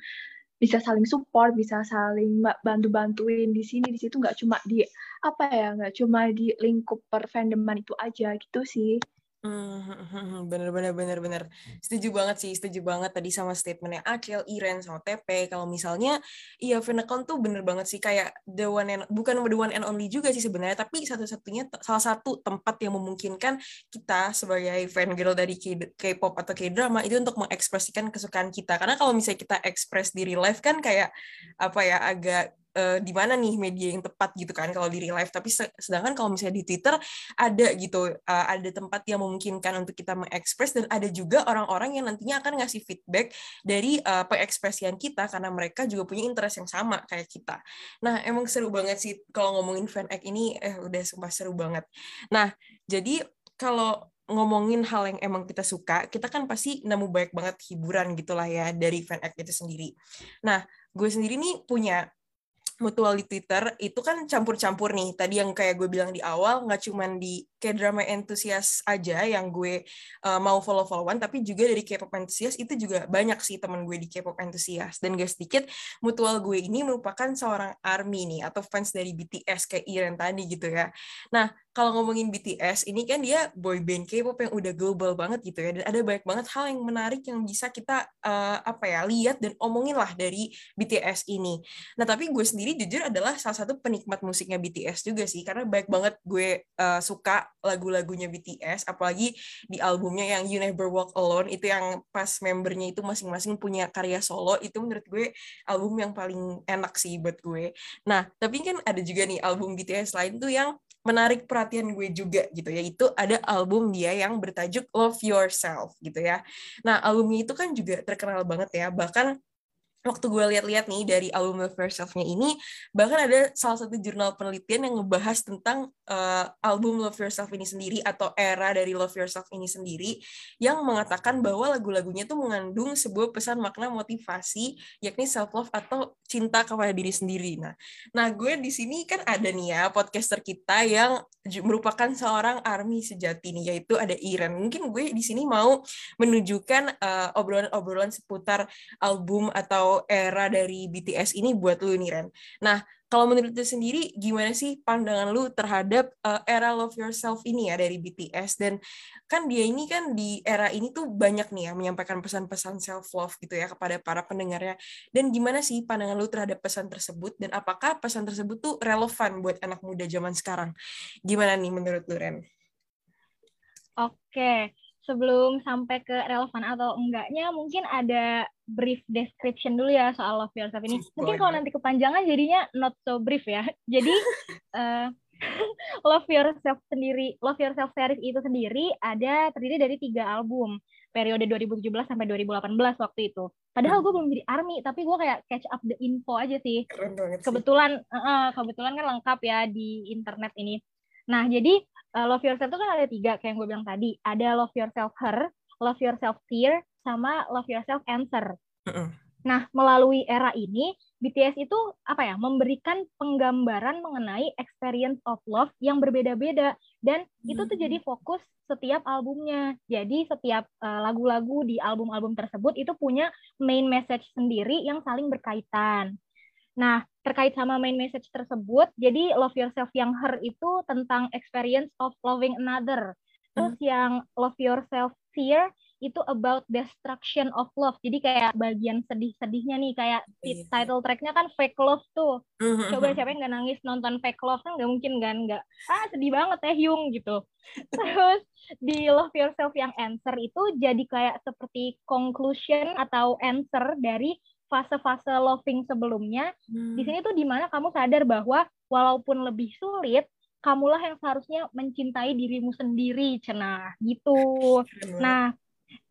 bisa saling support bisa saling ba- bantu-bantuin di sini di situ. Nggak cuma di apa ya nggak cuma di lingkup per fandoman itu aja gitu sih Hmm, bener bener bener bener. Setuju banget sih setuju banget tadi sama statementnya Acel, Iren sama TP kalau misalnya iya fan account tuh bener banget sih kayak the one and bukan the one and only juga sih sebenarnya tapi satu-satunya salah satu tempat yang memungkinkan kita sebagai fan girl dari K-pop atau K-drama itu untuk mengekspresikan kesukaan kita. Karena kalau misalnya kita ekspres di real life kan kayak apa ya agak eh, di mana nih media yang tepat gitu kan kalau di real life tapi se- sedangkan kalau misalnya di Twitter ada gitu uh, ada tempat yang memungkinkan untuk kita mengekspres dan ada juga orang-orang yang nantinya akan ngasih feedback dari uh, pengekspresian kita karena mereka juga punya interest yang sama kayak kita. Nah, emang seru banget sih kalau ngomongin fan act ini eh udah sumpah seru banget. Nah, jadi kalau ngomongin hal yang emang kita suka, kita kan pasti nemu banyak banget hiburan gitulah ya dari fan act itu sendiri. Nah, gue sendiri nih punya mutual di Twitter itu kan campur-campur nih. Tadi yang kayak gue bilang di awal, nggak cuman di K-drama enthusiast aja yang gue uh, mau follow-followan, tapi juga dari K-pop enthusiast itu juga banyak sih teman gue di K-pop enthusiast. Dan gak sedikit, mutual gue ini merupakan seorang ARMY nih, atau fans dari BTS kayak Iren tadi gitu ya. Nah, kalau ngomongin BTS, ini kan dia boy band K-pop yang udah global banget gitu ya, dan ada banyak banget hal yang menarik yang bisa kita uh, apa ya lihat dan omongin lah dari BTS ini. Nah, tapi gue sendiri jujur adalah salah satu penikmat musiknya BTS juga sih, karena banyak banget gue uh, suka lagu-lagunya BTS, apalagi di albumnya yang You Never Walk Alone, itu yang pas membernya itu masing-masing punya karya solo, itu menurut gue album yang paling enak sih buat gue. Nah, tapi kan ada juga nih album BTS lain tuh yang menarik perhatian gue juga gitu yaitu ada album dia yang bertajuk Love Yourself gitu ya. Nah albumnya itu kan juga terkenal banget ya bahkan waktu gue lihat-lihat nih dari album Love Yourself-nya ini, bahkan ada salah satu jurnal penelitian yang ngebahas tentang uh, album Love Yourself ini sendiri atau era dari Love Yourself ini sendiri yang mengatakan bahwa lagu-lagunya tuh mengandung sebuah pesan makna motivasi yakni self love atau cinta kepada diri sendiri. Nah, nah gue di sini kan ada nih ya podcaster kita yang merupakan seorang army sejati nih yaitu ada Iren. Mungkin gue di sini mau menunjukkan uh, obrolan-obrolan seputar album atau era dari BTS ini buat lu nih Ren. Nah, kalau menurut lu sendiri gimana sih pandangan lu terhadap uh, era Love Yourself ini ya dari BTS dan kan dia ini kan di era ini tuh banyak nih ya menyampaikan pesan-pesan self love gitu ya kepada para pendengarnya. Dan gimana sih pandangan lu terhadap pesan tersebut dan apakah pesan tersebut tuh relevan buat anak muda zaman sekarang? Gimana nih menurut lu Ren? Oke, sebelum sampai ke relevan atau enggaknya mungkin ada brief description dulu ya soal love yourself ini. Mungkin kalau nanti kepanjangan jadinya not so brief ya. Jadi uh, love yourself sendiri, love yourself series itu sendiri ada terdiri dari tiga album periode 2017 sampai 2018 waktu itu. Padahal gue belum jadi army, tapi gue kayak catch up the info aja sih. Kebetulan, uh, kebetulan kan lengkap ya di internet ini. Nah, jadi uh, love yourself itu kan ada tiga kayak yang gue bilang tadi. Ada love yourself her, love yourself fear, sama love yourself answer. Uh-uh. Nah, melalui era ini, BTS itu apa ya, memberikan penggambaran mengenai experience of love yang berbeda-beda dan hmm. itu tuh jadi fokus setiap albumnya. Jadi setiap uh, lagu-lagu di album-album tersebut itu punya main message sendiri yang saling berkaitan. Nah, terkait sama main message tersebut, jadi love yourself yang her itu tentang experience of loving another. Terus hmm. yang love yourself fear itu about destruction of love. Jadi kayak bagian sedih-sedihnya nih kayak yeah. title tracknya kan fake love tuh. Hmm. Coba siapa yang nggak nangis nonton fake love kan nggak mungkin kan nggak ah sedih banget ya Hyung gitu. Terus di love yourself yang answer itu jadi kayak seperti conclusion atau answer dari fase-fase loving sebelumnya, hmm. di sini tuh di mana kamu sadar bahwa walaupun lebih sulit, kamulah yang seharusnya mencintai dirimu sendiri, cenah gitu. Nah,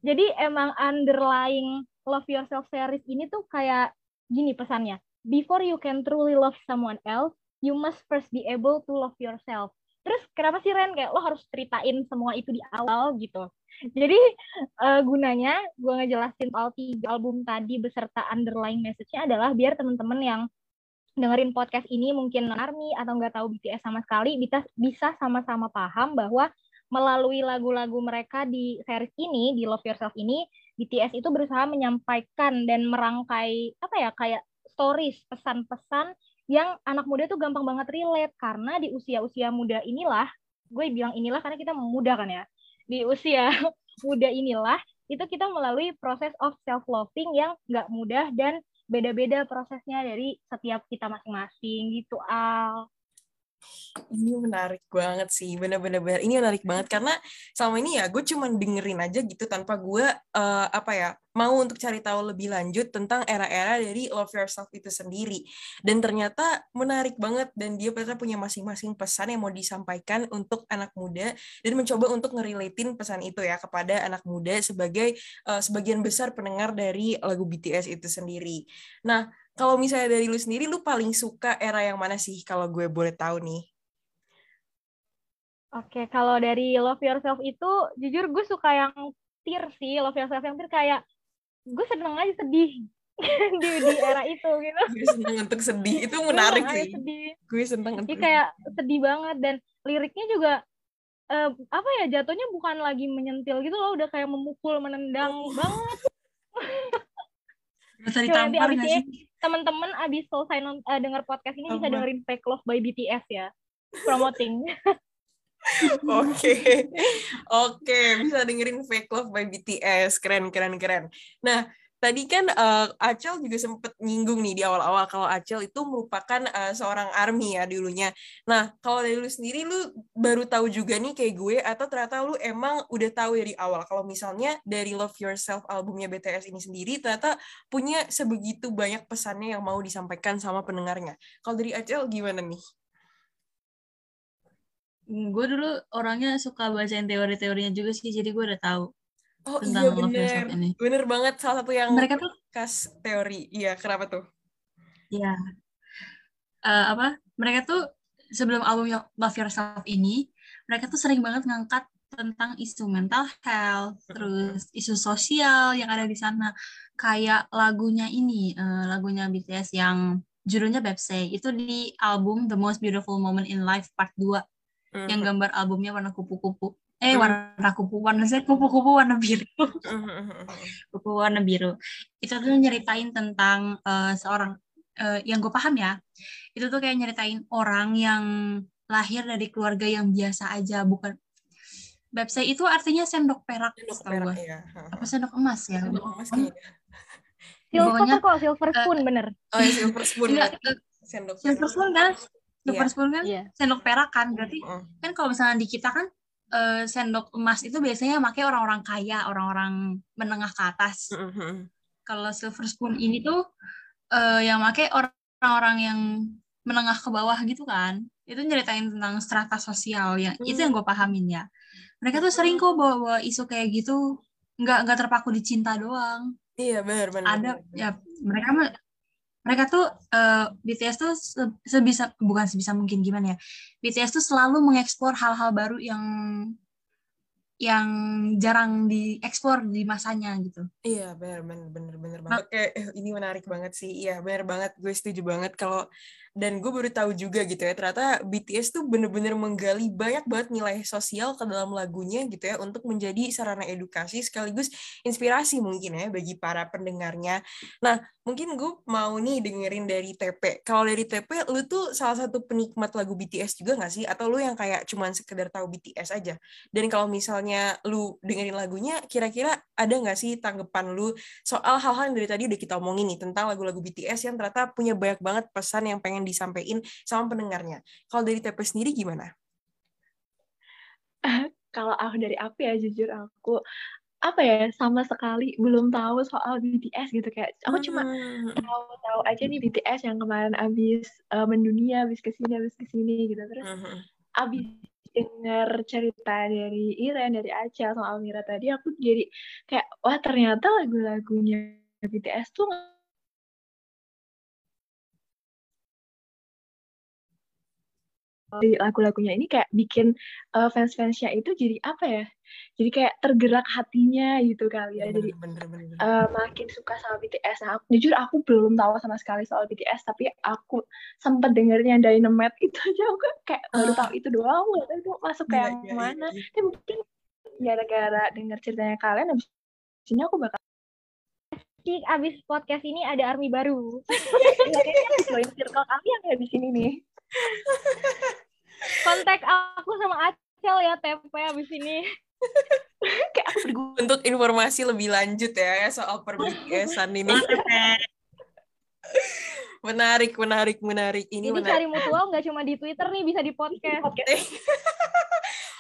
jadi emang underlying love yourself series ini tuh kayak gini pesannya. Before you can truly love someone else, you must first be able to love yourself. Terus kenapa sih Ren kayak lo harus ceritain semua itu di awal gitu? Jadi uh, gunanya gue ngejelasin soal tiga album tadi beserta underlying message-nya adalah biar teman-teman yang dengerin podcast ini mungkin army atau nggak tahu BTS sama sekali bisa bisa sama-sama paham bahwa melalui lagu-lagu mereka di series ini di Love Yourself ini BTS itu berusaha menyampaikan dan merangkai apa ya kayak stories pesan-pesan yang anak muda tuh gampang banget relate. Karena di usia-usia muda inilah gue bilang inilah karena kita muda kan ya di usia muda inilah itu kita melalui proses of self loving yang nggak mudah dan beda-beda prosesnya dari setiap kita masing-masing gitu al ini menarik banget sih bener-bener ini menarik banget karena selama ini ya gue cuma dengerin aja gitu tanpa gue uh, apa ya mau untuk cari tahu lebih lanjut tentang era-era dari Love Yourself itu sendiri dan ternyata menarik banget dan dia ternyata punya masing-masing pesan yang mau disampaikan untuk anak muda dan mencoba untuk ngerelatin pesan itu ya kepada anak muda sebagai uh, sebagian besar pendengar dari lagu BTS itu sendiri. Nah, kalau misalnya dari lu sendiri, lu paling suka era yang mana sih kalau gue boleh tahu nih? Oke, kalau dari Love Yourself itu, jujur gue suka yang tir sih, Love Yourself yang tir kayak, gue seneng aja sedih di, di era itu gitu. Gue seneng untuk sedih, itu menarik sih. Sedih. Gue seneng untuk kayak sedih banget, dan liriknya juga, uh, apa ya, jatuhnya bukan lagi menyentil gitu loh, udah kayak memukul, menendang oh. banget. Bisa ditampar gak sih? Teman-teman abis selesai uh, eh, dengar podcast ini bisa dengerin Fake Love by BTS ya. Promoting. Oke, oke, bisa dengerin Fake Love by BTS, keren, keren, keren. Nah, tadi kan uh, Acel juga sempat nyinggung nih di awal-awal kalau Acel itu merupakan uh, seorang army ya dulunya. Nah, kalau dari lu sendiri lu baru tahu juga nih kayak gue atau ternyata lu emang udah tahu dari awal kalau misalnya dari Love Yourself albumnya BTS ini sendiri ternyata punya sebegitu banyak pesannya yang mau disampaikan sama pendengarnya. Kalau dari Acel gimana nih? Gue dulu orangnya suka bacain teori-teorinya juga sih, jadi gue udah tahu Oh tentang iya bener, ini. bener banget salah satu yang Mereka tuh kas teori. Iya, kenapa tuh? ya eh, apa? Mereka tuh sebelum album Love Yourself ini, mereka tuh sering banget ngangkat tentang isu mental health, terus isu sosial yang ada di sana. Kayak lagunya ini, eh, lagunya BTS yang judulnya Bepsey, itu di album The Most Beautiful Moment in Life Part 2 yang gambar albumnya warna kupu-kupu. Eh, Hmm. warna kupu, warna saya kupu-kupu warna biru. Mhm. Kupu warna biru. Itu tuh nyeritain tentang eh, seorang eh, yang gue paham ya. Itu tuh kayak nyeritain orang yang lahir dari keluarga yang biasa aja, bukan Bepsey itu artinya sendok perak, Sendok perak, gue. iya. Apa sendok emas ya? Sendok emas kayaknya. Silver Pokoknya, kok, silver eh, spoon bener. Oh, ya, silver spoon. Enggak, berarti. eh, Sendok silver perak. spoon kan? Silver Iya. spoon kan? Iya. Sendok perak kan? Berarti Mhm. kan kalau misalnya di kita kan eh, sendok emas itu biasanya pakai orang-orang kaya, orang-orang menengah ke atas. Mhm. Kalau silver spoon ini tuh eh, yang pakai orang-orang yang menengah ke bawah gitu kan. Itu nyeritain tentang strata sosial yang itu yang gue pahamin ya. Mereka tuh sering kok bawa-bawa isu kayak gitu. Nggak nggak terpaku di cinta doang. Iya, benar benar. Ada ya mereka mereka tuh eh, BTS tuh se- sebisa bukan sebisa mungkin gimana ya. BTS tuh selalu mengeksplor hal-hal baru yang yang jarang dieksplor di masanya gitu. Iya, benar benar benar benar banget. Oke, eh, ini menarik banget sih. Iya, benar banget. Gue setuju banget kalau dan gue baru tahu juga gitu ya, ternyata BTS tuh bener-bener menggali banyak banget nilai sosial ke dalam lagunya gitu ya untuk menjadi sarana edukasi sekaligus inspirasi mungkin ya bagi para pendengarnya. Nah, mungkin gue mau nih dengerin dari TP. Kalau dari TP, lu tuh salah satu penikmat lagu BTS juga nggak sih? Atau lu yang kayak cuman sekedar tahu BTS aja? Dan kalau misalnya lu dengerin lagunya, kira-kira ada nggak sih tanggapan lu soal hal-hal yang dari tadi udah kita omongin nih tentang lagu-lagu BTS yang ternyata punya banyak banget pesan yang pengen disampaikan sama pendengarnya. Kalau dari TP sendiri gimana? Kalau aku dari aku ya jujur aku apa ya sama sekali belum tahu soal BTS gitu kayak aku cuma Hmm, tahu-tahu aja nih BTS yang kemarin abis eh, mendunia, abis ke sini, abis ke sini gitu terus hmm, abis dengar cerita dari Iren, dari Aca sama Almira tadi aku jadi kayak wah ternyata lagu-lagunya BTS tuh lagu-lagunya ini kayak bikin eh, fans-fansnya itu jadi apa ya? Jadi kayak tergerak hatinya gitu kali ya. Jadi bener, bener, bener. eh, makin suka sama BTS. Nah, aku, jujur aku belum tahu sama sekali soal BTS, tapi aku sempat dengernya Dynamite itu aja aku kayak baru Ah. tahu itu doang, tahu itu masuk Iya, kayak iya, iya, mana. iya. Tapi mungkin gara-gara denger ceritanya kalian, abis ini aku bakal Cik, abis podcast ini ada army baru. join circle kami yang kayak di sini nih. Kontak aku sama Acel ya, TP abis ini. kayak aku berguna. Untuk informasi lebih lanjut ya soal per BTS-an ini. menarik, menarik, menarik. Ini Jadi menarik. cari mutual nggak cuma di Twitter nih, bisa di podcast.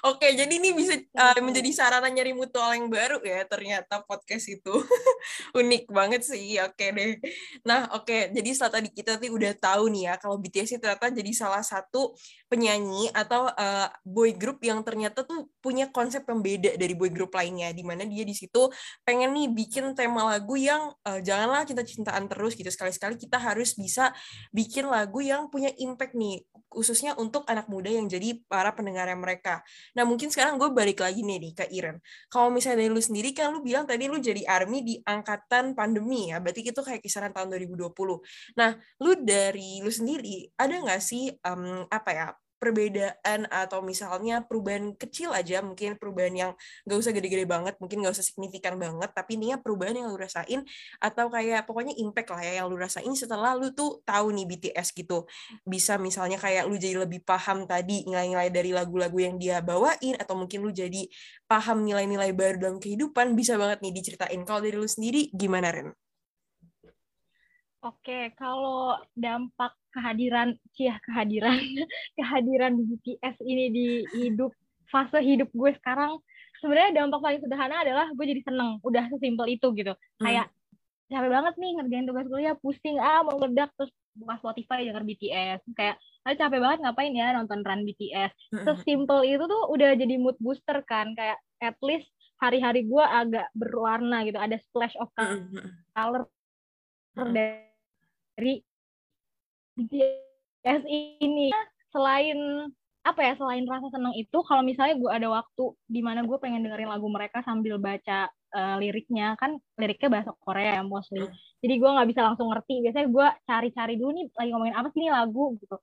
Oke, jadi ini bisa uh, menjadi sarana nyari mutual yang baru ya ternyata podcast itu. Unik banget sih. Oke deh. Nah, oke. Jadi setelah tadi kita tuh udah tahu nih ya kalau BTS ternyata jadi salah satu penyanyi atau uh, boy group yang ternyata tuh punya konsep yang beda dari boy group lainnya di mana dia di situ pengen nih bikin tema lagu yang uh, janganlah cinta-cintaan terus gitu. Sekali-sekali kita harus bisa bikin lagu yang punya impact nih khususnya untuk anak muda yang jadi para pendengarnya mereka. Nah, mungkin sekarang gue balik lagi nih, nih ke Iren. Kalau misalnya dari lu sendiri, kan lu bilang tadi lu jadi ARMY di angkatan pandemi ya, berarti itu kayak kisaran tahun 2020. Nah, lu dari lu sendiri, ada nggak sih, um, apa ya, perbedaan atau misalnya perubahan kecil aja, mungkin perubahan yang nggak usah gede-gede banget, mungkin nggak usah signifikan banget, tapi ini ya perubahan yang lu rasain, atau kayak pokoknya impact lah ya yang lu rasain setelah lu tuh tahu nih BTS gitu. Bisa misalnya kayak lu jadi lebih paham tadi nilai-nilai dari lagu-lagu yang dia bawain, atau mungkin lu jadi paham nilai-nilai baru dalam kehidupan, bisa banget nih diceritain. Kalau dari lu sendiri, gimana Ren? Oke, kalau dampak kehadiran, cia kehadiran, kehadiran BTS ini di hidup fase hidup gue sekarang, sebenarnya dampak paling sederhana adalah gue jadi seneng, udah sesimpel itu gitu. Hmm. Kayak capek banget nih ngerjain tugas kuliah, pusing ah mau meledak terus buka Spotify denger BTS, kayak ah, capek banget ngapain ya nonton run BTS. Hmm. Sesimpel itu tuh udah jadi mood booster kan, kayak at least hari-hari gue agak berwarna gitu ada splash of color dari BTS ini selain apa ya selain rasa senang itu kalau misalnya gue ada waktu di mana gue pengen dengerin lagu mereka sambil baca uh, liriknya kan liriknya bahasa Korea ya mostly hmm. jadi gue nggak bisa langsung ngerti biasanya gue cari-cari dulu nih lagi ngomongin apa sih ini lagu gitu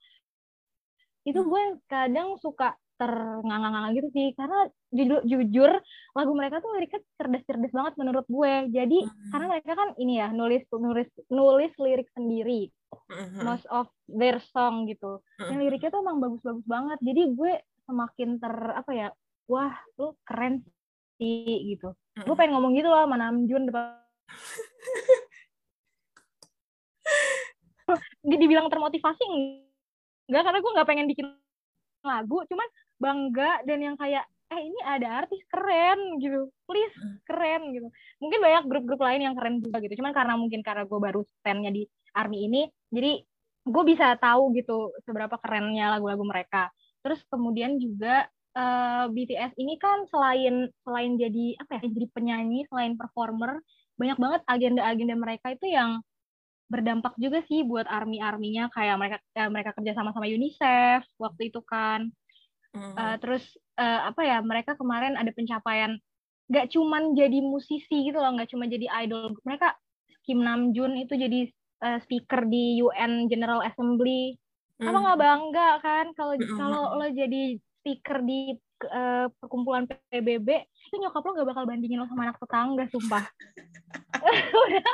itu hmm. gue kadang suka ternganga-nganga gitu sih karena jujur, jujur lagu mereka tuh liriknya cerdas-cerdas banget menurut gue jadi hmm. karena mereka kan ini ya nulis nulis nulis lirik sendiri hmm. most of their song gitu. Mm-hmm. Yang liriknya tuh emang bagus-bagus banget. Jadi gue semakin ter apa ya, wah lu keren sih gitu. Mm-hmm. Gue pengen ngomong gitu loh sama Namjoon depan dibilang termotivasi enggak karena gue nggak pengen bikin lagu cuman bangga dan yang kayak eh ini ada artis keren gitu. Please keren gitu. Mungkin banyak grup-grup lain yang keren juga gitu. Cuman karena mungkin karena gue baru standnya di army ini jadi gue bisa tahu gitu seberapa kerennya lagu-lagu mereka. Terus kemudian juga uh, eh, BTS ini kan selain selain jadi apa ya jadi penyanyi selain performer banyak banget agenda-agenda mereka itu yang berdampak juga sih buat army arminya kayak mereka eh, mereka kerja sama sama UNICEF waktu itu kan mm. uh, terus uh, apa ya mereka kemarin ada pencapaian gak cuman jadi musisi gitu loh gak cuma jadi idol mereka Kim Namjoon itu jadi uh, speaker di UN General Assembly hmm. apa nggak bangga kan kalau hmm. kalau lo jadi speaker di uh, perkumpulan PBB itu nyokap lo gak bakal bandingin lo sama anak tetangga sumpah udah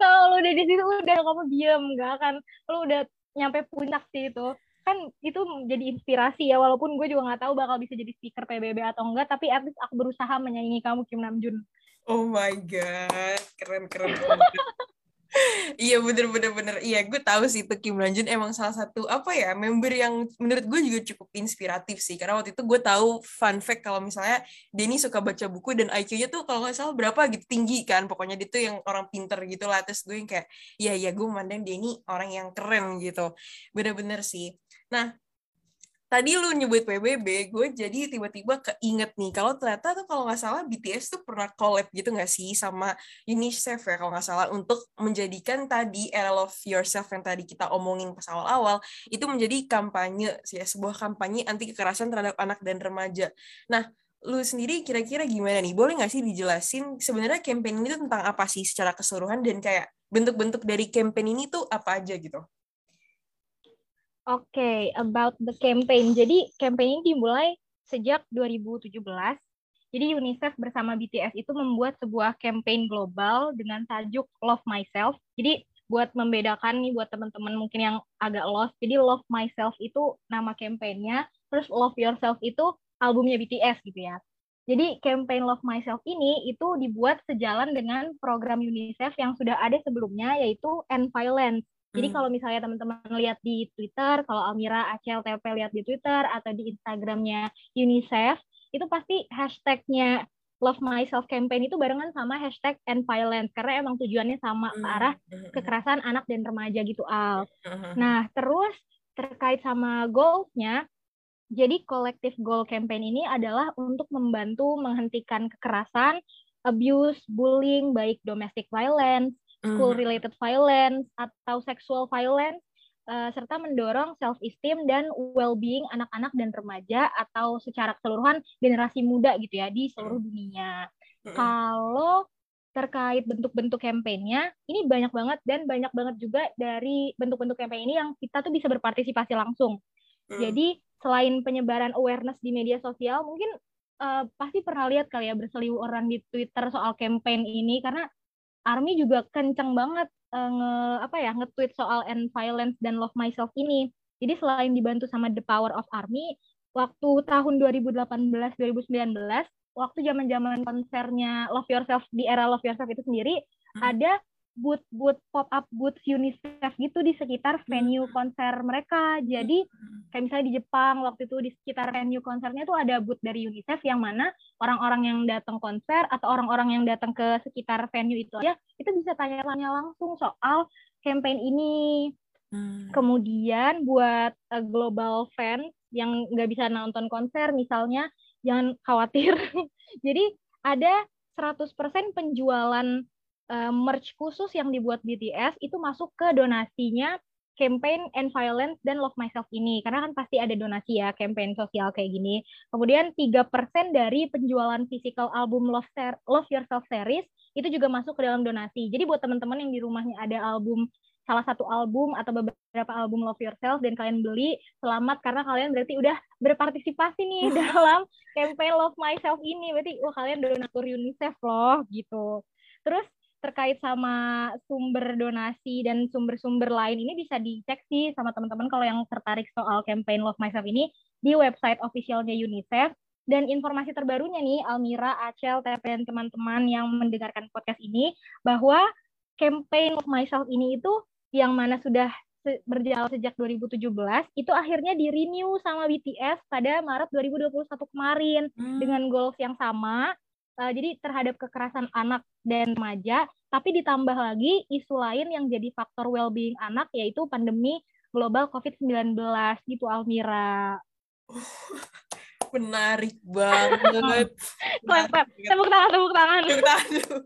kalau lo udah di situ udah nyokap lo diem gak kan lo udah nyampe puncak sih itu kan itu jadi inspirasi ya walaupun gue juga nggak tahu bakal bisa jadi speaker PBB atau enggak tapi at least aku berusaha menyaingi kamu Kim Namjoon. Oh my god keren keren iya bener bener bener. Iya gue tahu sih itu Kim Namjoon emang salah satu apa ya member yang menurut gue juga cukup inspiratif sih. Karena waktu itu gue tahu fun fact kalau misalnya Denny suka baca buku dan IQ-nya tuh kalau nggak salah berapa gitu tinggi kan. Pokoknya dia tuh yang orang pinter gitu lah. Terus gue yang kayak iya iya gue memandang Denny orang yang keren gitu. Bener-bener sih nah tadi lu nyebut PBB, gue jadi tiba-tiba keinget nih, kalau ternyata tuh kalau nggak salah BTS tuh pernah collab gitu nggak sih sama UNICEF ya kalau nggak salah untuk menjadikan tadi Era Love Yourself yang tadi kita omongin pas awal-awal itu menjadi kampanye ya sebuah kampanye anti kekerasan terhadap anak dan remaja. Nah, lu sendiri kira-kira gimana nih? Boleh nggak sih dijelasin sebenarnya campaign ini tuh tentang apa sih secara keseluruhan dan kayak bentuk-bentuk dari campaign ini tuh apa aja gitu? Okay, about the campaign. Jadi campaign ini dimulai sejak 2017. Jadi UNICEF bersama BTS itu membuat sebuah campaign global dengan tajuk Love Myself. Jadi buat membedakan nih buat teman-teman mungkin yang agak lost. Jadi Love Myself itu nama campaignnya, terus Love Yourself itu albumnya BTS gitu ya. Jadi campaign Love Myself ini itu dibuat sejalan dengan program UNICEF yang sudah ada sebelumnya yaitu End Violence. Jadi hmm. kalau misalnya teman-teman lihat di Twitter, kalau Almira Acel TP lihat di Twitter atau di Instagramnya UNICEF, itu pasti hashtagnya Love Myself Campaign itu barengan sama hashtag End Violence karena emang tujuannya sama ke arah hmm, hmm, kekerasan anak dan remaja gitu Al. Nah terus terkait sama goalsnya, jadi kolektif goal campaign ini adalah untuk membantu menghentikan kekerasan, abuse, bullying, baik domestic violence, school hmm. related violence atau sexual violence uh, serta mendorong self esteem dan well being anak-anak dan remaja atau secara keseluruhan generasi muda gitu ya di seluruh hmm. dunia. Hmm. Kalau terkait bentuk-bentuk kampanyenya ini banyak banget dan banyak banget juga dari bentuk-bentuk kampanye ini yang kita tuh bisa berpartisipasi langsung. Jadi selain penyebaran awareness di media sosial, mungkin uh, pasti pernah lihat kali ya berseliweran di Twitter soal campaign ini karena Army juga kencang banget uh, nge apa ya nge-tweet soal end violence dan love myself ini. Jadi selain dibantu sama The Power of Army, waktu tahun 2018 2019 waktu zaman-zaman konsernya Love Yourself di era Love Yourself itu sendiri hmm. ada booth-booth pop-up booth UNICEF gitu di sekitar venue hmm. konser mereka. Jadi hmm. kayak misalnya di Jepang waktu itu di sekitar venue konsernya tuh ada booth dari UNICEF yang mana orang-orang yang datang konser atau orang-orang yang datang ke sekitar venue itu aja itu bisa tanya-tanya langsung soal campaign ini. Hmm. Kemudian buat uh, global fans yang nggak bisa nonton konser misalnya jangan khawatir. Jadi ada 100% penjualan uh, merch khusus yang dibuat BTS itu masuk ke donasinya campaign and violence dan love myself ini karena kan pasti ada donasi ya campaign sosial kayak gini. Kemudian 3% dari penjualan physical album Love, Ser love Yourself series itu juga masuk ke dalam donasi. Jadi buat teman-teman yang di rumahnya ada album salah satu album atau beberapa album Love Yourself dan kalian beli, selamat karena kalian berarti udah berpartisipasi nih dalam campaign Love Myself ini. Berarti wah kalian donatur UNICEF loh gitu. Terkait sama sumber donasi dan sumber-sumber lain ini bisa dicek sih sama teman-teman kalau yang tertarik soal campaign Love Myself ini di website officialnya UNICEF. Dan informasi terbarunya nih, Almira, Acel, TP, dan teman-teman yang mendengarkan podcast ini, bahwa campaign Love Myself ini itu yang mana sudah berjalan sejak 2017 itu akhirnya di renew sama BTS pada Maret 2021 kemarin hmm. dengan goals yang sama uh, jadi terhadap kekerasan anak dan remaja tapi ditambah lagi isu lain yang jadi faktor well-being anak yaitu pandemi global COVID-19 gitu Almira. menarik banget. tepuk tangan, tepuk tangan. Tepuk tangan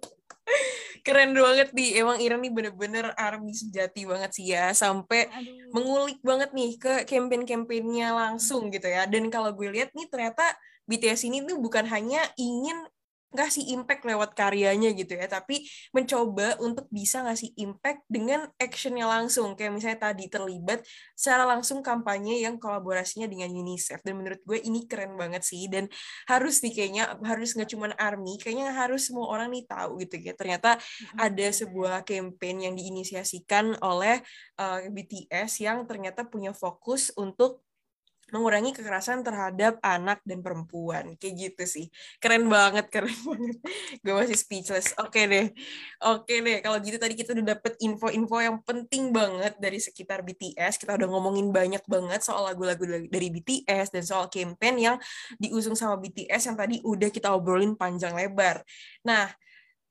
keren banget nih emang Iren nih bener-bener army sejati banget sih ya sampai Aduh. mengulik banget nih ke campaign-campaignnya langsung gitu ya dan kalau gue lihat nih ternyata BTS ini tuh bukan hanya ingin ngasih impact lewat karyanya gitu ya, tapi mencoba untuk bisa ngasih impact dengan actionnya langsung. Kayak misalnya tadi terlibat secara langsung kampanye yang kolaborasinya dengan UNICEF. Dan menurut gue ini keren banget sih. Dan harus nih kayaknya, harus nggak cuma ARMY, kayaknya harus semua orang nih tahu gitu ya. Ternyata ada sebuah campaign yang diinisiasikan oleh uh, eh, BTS yang ternyata punya fokus untuk mengurangi kekerasan terhadap anak dan perempuan. Kayak gitu sih. Keren banget keren banget. Gue masih speechless. Oke okay deh. Oke okay deh. Kalau gitu tadi kita udah dapet info-info yang penting banget dari sekitar BTS kita udah ngomongin banyak banget soal lagu-lagu dari BTS dan soal campaign yang diusung sama BTS yang tadi udah kita obrolin panjang lebar. Nah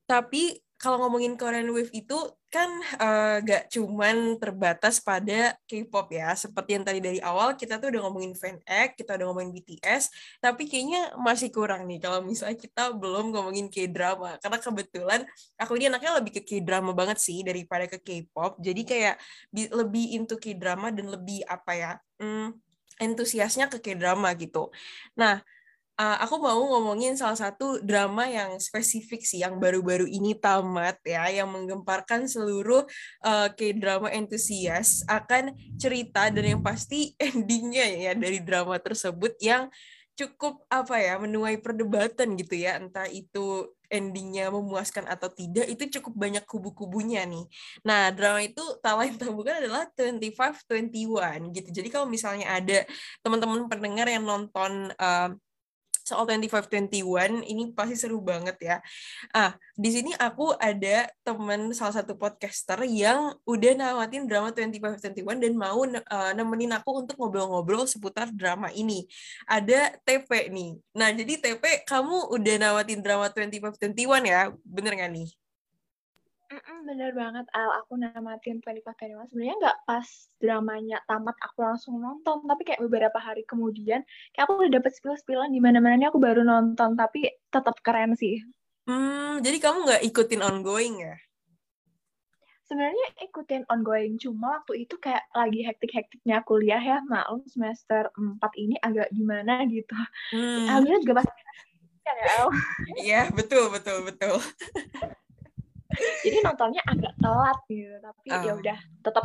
tapi kalau ngomongin Korean Wave itu kan uh, gak cuman terbatas pada K-pop ya. Seperti yang tadi dari awal kita tuh udah ngomongin fan act, kita udah ngomongin BTS, tapi kayaknya masih kurang nih kalau misalnya kita belum ngomongin K-drama. Karena kebetulan aku ini anaknya lebih ke K-drama banget sih daripada ke K-pop. Jadi kayak lebih into K-drama dan lebih apa ya, hmm, entusiasnya ke K-drama gitu. Nah, uh, aku mau ngomongin salah satu drama yang spesifik sih yang baru-baru ini tamat ya yang menggemparkan seluruh uh, K-drama entusias akan cerita dan yang pasti endingnya ya dari drama tersebut yang cukup apa ya menuai perdebatan gitu ya entah itu endingnya memuaskan atau tidak itu cukup banyak kubu-kubunya nih. Nah drama itu tak bukan adalah 2521 gitu. Jadi kalau misalnya ada teman-teman pendengar yang nonton uh, soal 2521 ini pasti seru banget ya. Ah, di sini aku ada temen salah satu podcaster yang udah namatin drama 2521 dan mau uh, nemenin aku untuk ngobrol-ngobrol seputar drama ini. Ada TP nih. Nah, jadi TP kamu udah namatin drama 2521 ya? Bener gak nih? Mm-mm, bener banget Al, aku namatin 25 21 sebenarnya nggak pas dramanya tamat aku langsung nonton, tapi kayak beberapa hari kemudian kayak aku udah dapet spill-spillan di mana-mana aku baru nonton, tapi tetap keren sih. Hmm, jadi kamu nggak ikutin ongoing ya? Sebenarnya ikutin ongoing, cuma waktu itu kayak lagi hektik-hektiknya kuliah ya, maklum semester 4 ini agak gimana gitu. Hmm. Alhamdulillah juga pasti kan ya, Iya, betul, betul, betul. jadi nontonnya agak telat gitu tapi uh. ya udah tetap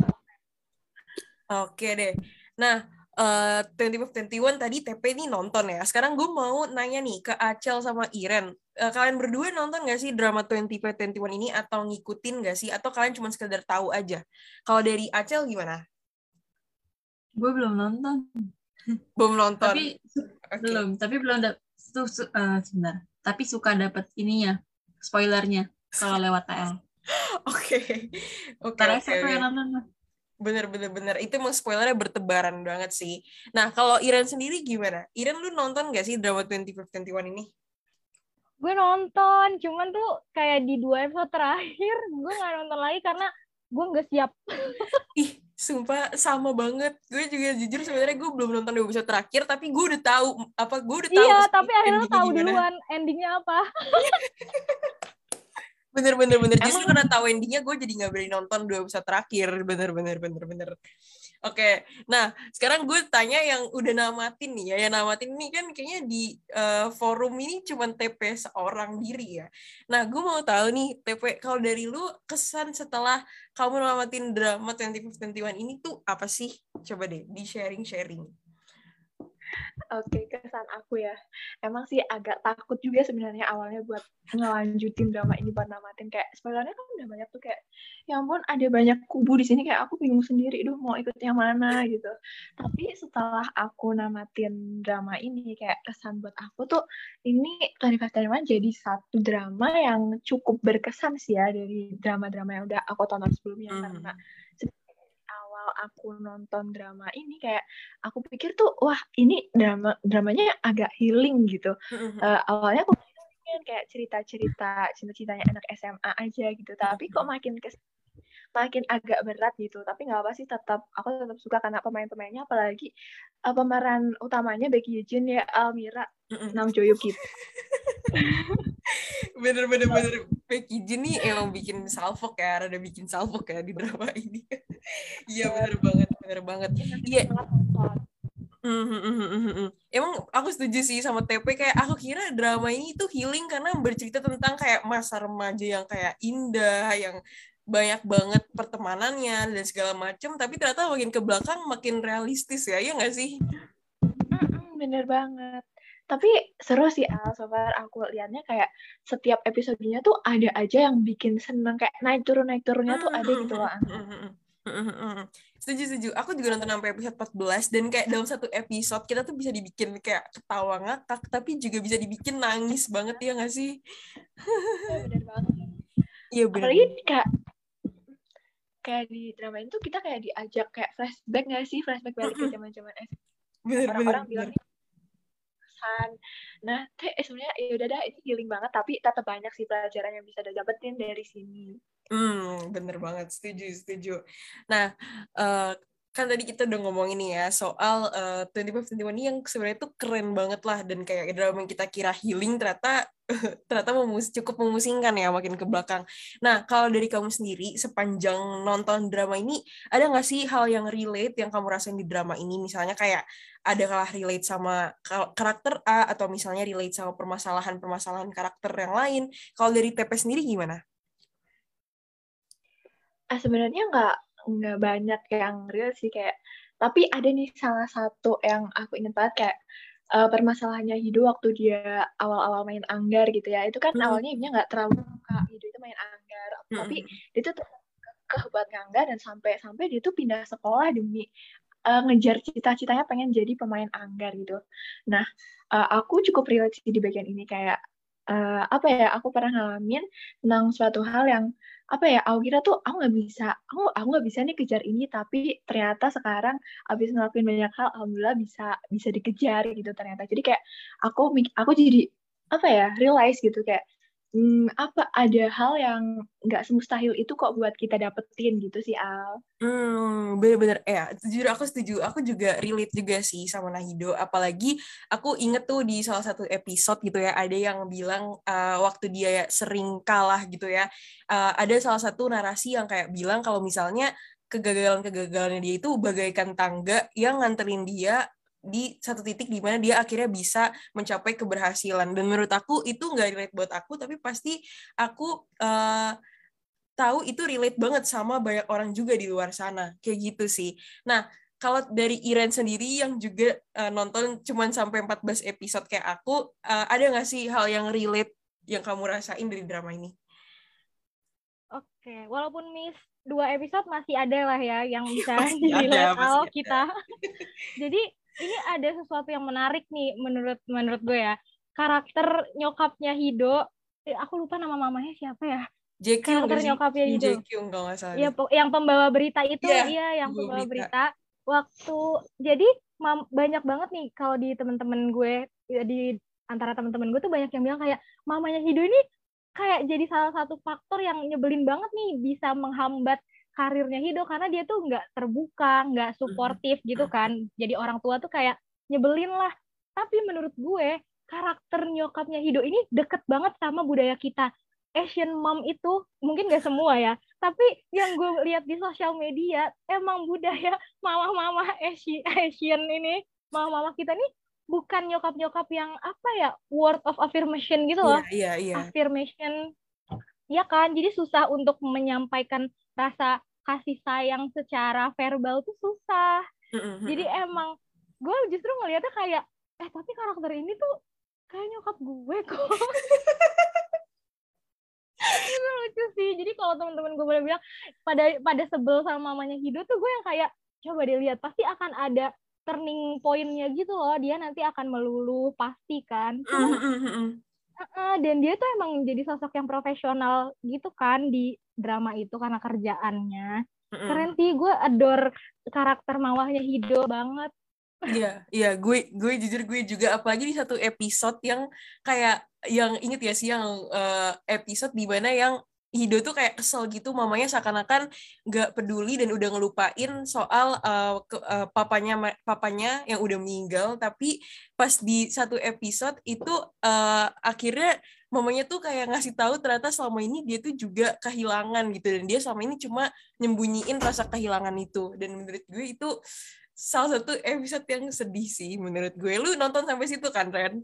oke deh nah uh, Twenty One tadi TP nih nonton ya. Sekarang gue mau nanya nih ke Acel sama Iren. Uh, kalian berdua nonton gak sih drama Twenty One ini atau ngikutin gak sih? Atau kalian cuma sekedar tahu aja? Kalau dari Acel gimana? Gue belum nonton. Belum nonton. tapi okay. belum, tapi belum dapet uh, sebentar. Tapi suka dapat ininya, spoilernya kalau lewat TL. Oke. Oke. Karena saya yang nonton. Bener bener bener itu emang spoilernya bertebaran banget sih. Nah kalau Iren sendiri gimana? Iren lu nonton gak sih drama 2521 ini? Gue nonton, cuman tuh kayak di dua episode terakhir gue gak nonton lagi karena gue nggak siap. Ih Sumpah sama banget. Gue juga jujur sebenarnya gue belum nonton dua episode terakhir, tapi gue udah tahu apa gue udah tahu. Iya, tapi akhirnya tahu duluan endingnya apa. Bener bener bener. Justru Emang- karena tahu endingnya gue jadi nggak berani nonton dua episode terakhir. Bener bener bener bener. Oke, nah sekarang gue tanya yang udah namatin nih ya, yang namatin ini kan kayaknya di eh, forum ini cuma TP seorang diri ya. Nah gue mau tahu nih TP kalau dari lu kesan setelah kamu namatin drama 2521 ini tuh apa sih? Coba deh di sharing sharing. Oke, kesan aku ya. Emang sih agak takut juga sebenarnya awalnya buat ngelanjutin drama ini buat namatin kayak spoilernya kan udah banyak tuh kayak ya ampun ada banyak kubu di sini kayak aku bingung sendiri duh mau ikut yang mana gitu. Tapi setelah aku namatin drama ini kayak kesan buat aku tuh ini 2521 jadi satu drama yang cukup berkesan sih ya dari drama-drama yang udah aku tonton sebelumnya Mhm. karena awal aku nonton drama ini kayak aku pikir tuh wah ini drama dramanya agak healing gitu. Eh, awalnya aku pengen kayak cerita-cerita cinta-cintanya anak SMA aja gitu. Tapi kok makin kes makin agak berat gitu. Tapi nggak apa sih tetap aku tetap suka karena pemain-pemainnya apalagi eh, pemeran utamanya Becky Jin ya Almira Mm-mm. Nam Jo Hyuk gitu. Bener bener bener. Becky Jin nih emang bikin salfok ya rada bikin salfok ya di drama ini. Iya bener banget bener banget. Iya. Mhm, mhm, mhm, mhm. Emang aku setuju sih sama TP kayak aku kira drama ini tuh healing karena bercerita tentang kayak masa remaja yang kayak indah, yang banyak banget pertemanannya dan segala macem tapi ternyata makin ke belakang makin realistis ya, ya nggak sih? Bener banget. Tapi seru sih Al, so far aku liatnya kayak setiap episodenya tuh ada aja yang bikin seneng kayak naik turun naik turunnya tuh ada gitu loh. Setuju, setuju. Aku juga nonton sampai episode 14 dan kayak dalam satu episode kita tuh bisa dibikin kayak ketawa ngakak tapi juga bisa dibikin nangis banget ya nggak sih? Iya, bener banget. Iya bener. Apalagi kayak kayak di drama itu kita kayak diajak kayak flashback nggak sih flashback balik ke. Bener, bener, Orang-orang bilang ini. Nah, teh eh, sebenarnya ya udah dah itu healing banget tapi tetap banyak sih pelajaran yang bisa dapetin dari sini. Hmm, bener banget, setuju, setuju. Nah, eh, kan tadi kita udah ngomongin nih ya soal eh, 2521 ini yang sebenarnya tuh keren banget lah dan kayak drama yang kita kira healing ternyata ternyata memus cukup memusingkan ya makin ke belakang. Nah, kalau dari kamu sendiri sepanjang nonton drama ini ada nggak sih hal yang relate yang kamu rasain di drama ini? Misalnya kayak ada kalah relate sama kar- karakter A atau misalnya relate sama permasalahan-permasalahan karakter yang lain. Kalau dari TP sendiri gimana? Ah, sebenarnya nggak nggak banyak yang real sih kayak tapi ada nih salah satu yang aku ingat banget kayak eh, permasalahannya Hido waktu dia awal-awal main Anggar gitu ya. Itu kan Hmm. awalnya dia nggak terlalu suka Hido itu main Anggar tapi dia tuh kekeh buat Anggar dan sampai sampai dia tuh pindah sekolah demi eh, ngejar cita-citanya pengen jadi pemain Anggar gitu. Nah eh, aku cukup relate di bagian ini kayak eh, apa ya aku pernah ngalamin tentang suatu hal yang apa ya aku kira tuh aku nggak bisa aku aku nggak bisa nih kejar ini tapi ternyata sekarang abis ngelakuin banyak hal alhamdulillah bisa bisa dikejar gitu ternyata. Jadi kayak aku aku jadi apa ya realize gitu kayak hmm, apa ada hal yang nggak semustahil itu kok buat kita dapetin gitu sih Al Hmm, bener-bener ya, jujur aku setuju. Aku juga relate juga sih sama Nahido. Apalagi aku inget tuh di salah satu episode gitu ya, ada yang bilang uh, waktu dia sering kalah gitu ya, uh, ada salah satu narasi yang kayak bilang kalau misalnya kegagalan-kegagalannya dia itu bagaikan tangga yang nganterin dia di satu titik di mana dia akhirnya bisa mencapai keberhasilan. Dan menurut aku itu nggak relate buat aku, tapi pasti aku uh, tahu itu relate banget sama banyak orang juga di luar sana kayak gitu sih. Nah kalau dari Iren sendiri yang juga uh, nonton cuman sampai 14 episode kayak aku, uh, ada nggak sih hal yang relate yang kamu rasain dari drama ini? Oke, walaupun miss dua episode masih ada lah ya yang bisa dilihat kita. Jadi ini ada sesuatu yang menarik nih menurut menurut gue ya. Karakter nyokapnya Hido, eh, aku lupa nama mamanya siapa ya? Jekyll Karakter nyokapnya itu. Jae-kyung kalau salah. Po- yang pembawa berita itu, Iya, iya yang pembawa pembawa berita. berita. Waktu jadi mam- banyak banget nih kalau di temen-temen gue ya, di antara temen-temen gue tuh banyak yang bilang kayak mamanya Hido ini kayak jadi salah satu faktor yang nyebelin banget nih bisa menghambat karirnya Hido karena dia tuh nggak terbuka, nggak suportif gitu kan. Jadi orang tua tuh kayak nyebelin lah. Tapi menurut gue karakter nyokapnya Hido ini deket banget sama budaya kita. Asian mom itu mungkin gak semua ya, tapi yang gue lihat di sosial media emang budaya mama-mama Asian ini, mama-mama kita nih bukan nyokap-nyokap yang apa ya word of affirmation gitu loh. Iya, iya, iya. Affirmation ya kan, jadi susah untuk menyampaikan rasa kasih sayang secara verbal tuh susah. Jadi emang gue justru ngeliatnya kayak eh tapi karakter ini tuh kayak nyokap gue kok. itu lucu sih. Jadi kalau teman-teman gue boleh bilang pada pada sebel sama mamanya Hido tuh gue yang kayak coba dilihat pasti akan ada turning pointnya gitu loh. Dia nanti akan meluluh pasti kan. Uh, dan dia tuh emang jadi sosok yang profesional gitu kan di drama itu karena kerjaannya. Keren sih, gue adore karakter mawahnya Hido banget. Iya, iya, gue gue jujur gue juga apalagi di satu episode yang kayak yang inget ya sih yang uh, episode di mana yang Hido tuh kayak kesel gitu mamanya seakan-akan nggak peduli dan udah ngelupain soal uh, ke, uh, papanya papanya yang udah meninggal. Tapi pas di satu episode itu uh, akhirnya mamanya tuh kayak ngasih tahu ternyata selama ini dia tuh juga kehilangan gitu. Dan dia selama ini cuma nyembunyiin rasa kehilangan itu. Dan menurut gue itu salah satu episode yang sedih sih menurut gue. Lu nonton sampai situ kan, Ren?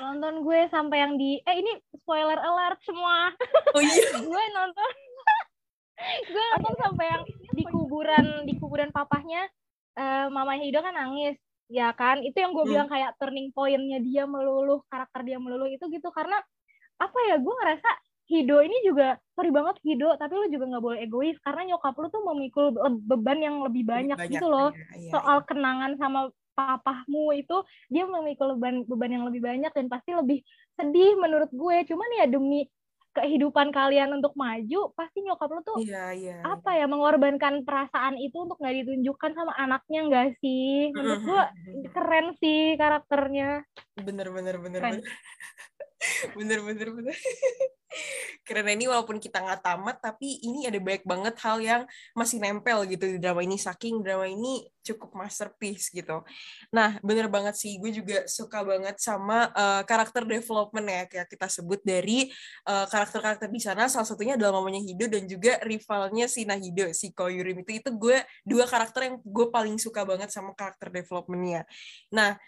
Nonton gue sampai yang di eh ini spoiler alert semua. Oh iya. gue nonton gue nonton sampai yang di kuburan di kuburan papahnya uh, mama Hido kan nangis ya kan itu yang gue hmm. bilang kayak turning pointnya dia meluluh karakter dia meluluh itu gitu karena apa ya gue ngerasa Hido ini juga sorry banget Hido tapi lu juga nggak boleh egois karena nyokap lu tuh memikul beban yang lebih banyak, banyak gitu loh. ya, ya, soal ya. kenangan sama papahmu itu dia memikul beban beban yang lebih banyak dan pasti lebih sedih menurut gue. Cuman ya demi kehidupan kalian untuk maju pasti nyokap lu tuh iya, iya, apa ya mengorbankan perasaan itu untuk nggak ditunjukkan sama anaknya nggak sih? Menurut gue keren sih karakternya. Bener bener bener keren. bener bener bener karena ini walaupun kita nggak tamat tapi ini ada banyak banget hal yang masih nempel gitu di drama ini. Saking drama ini cukup masterpiece gitu. Nah bener banget sih. Gue juga suka banget sama uh, karakter development ya kayak kita sebut dari uh, karakter-karakter di sana. Salah satunya adalah mamanya Hido dan juga rivalnya si Nahido si Koyurim. Itu itu gue dua karakter yang gue paling suka banget sama karakter developmentnya. Nah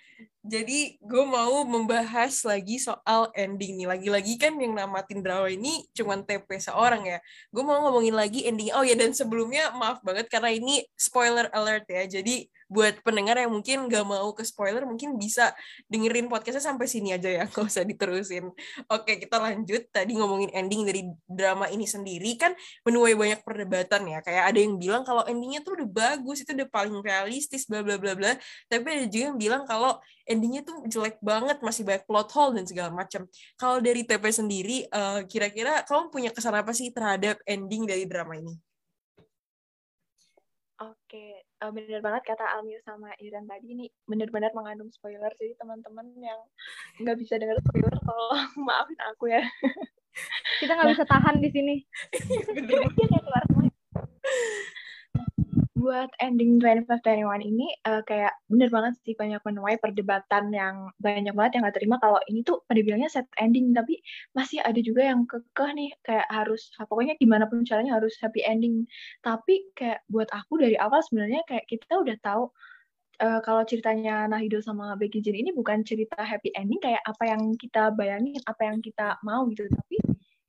jadi gue mau membahas lagi soal ending nih. Lagi-lagi kan yang namatin drama ini cuman TP seorang ya. Gue mau ngomongin lagi ending. Oh ya dan sebelumnya maaf banget karena ini spoiler alert ya. Jadi buat pendengar yang mungkin gak mau ke spoiler mungkin bisa dengerin podcastnya sampai sini aja ya nggak usah diterusin. Oke kita lanjut. Tadi ngomongin ending dari drama ini sendiri. Kan menuai banyak perdebatan ya. Kayak ada yang bilang kalau endingnya tuh udah bagus itu udah paling realistis bla bla bla bla. Tapi ada juga yang bilang kalau endingnya tuh jelek banget masih banyak plot hole dan segala macam kalau dari TP sendiri uh, kira-kira kamu punya kesan apa sih terhadap ending dari drama ini? Oke, uh, bener banget kata Almir sama Iren tadi ini bener-bener mengandung spoiler jadi teman-teman yang nggak bisa dengar spoiler tolong maafin aku ya. Kita nggak bisa tahan di sini buat ending 2521 ini uh, kayak bener banget sih banyak menuai perdebatan yang banyak banget yang gak terima. Kalau ini tuh pada bilangnya set ending tapi masih ada juga yang kekeh nih kayak harus pokoknya gimana pun caranya harus happy ending. Tapi kayak buat aku dari awal sebenarnya kayak kita udah tahu uh, kalau ceritanya Nahido sama Becky Jin ini bukan cerita happy ending kayak apa yang kita bayangin apa yang kita mau gitu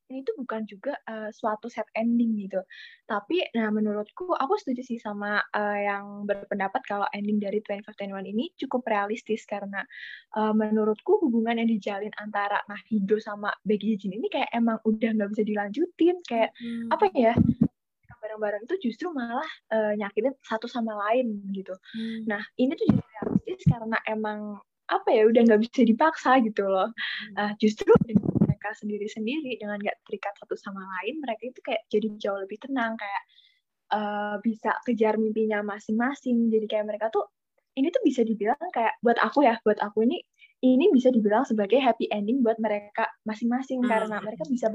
ini tuh bukan juga uh, suatu set ending gitu. Tapi nah menurutku aku setuju sih sama uh, yang berpendapat kalau ending dari 2521 ini cukup realistis karena uh, menurutku hubungan yang dijalin antara Nahido sama Becky Jin ini kayak emang udah nggak bisa dilanjutin kayak hmm. apa ya bareng-bareng itu justru malah uh, nyakitin satu sama lain gitu. Hmm. Nah ini tuh jadi realistis karena emang apa ya udah nggak bisa dipaksa gitu loh. Uh, justru mereka sendiri-sendiri dengan nggak terikat satu sama lain mereka itu kayak jadi jauh lebih tenang kayak uh, bisa kejar mimpinya masing-masing. Jadi kayak mereka tuh ini tuh bisa dibilang kayak buat aku ya buat aku ini ini bisa dibilang sebagai happy ending buat mereka masing-masing. Hmm. karena mereka bisa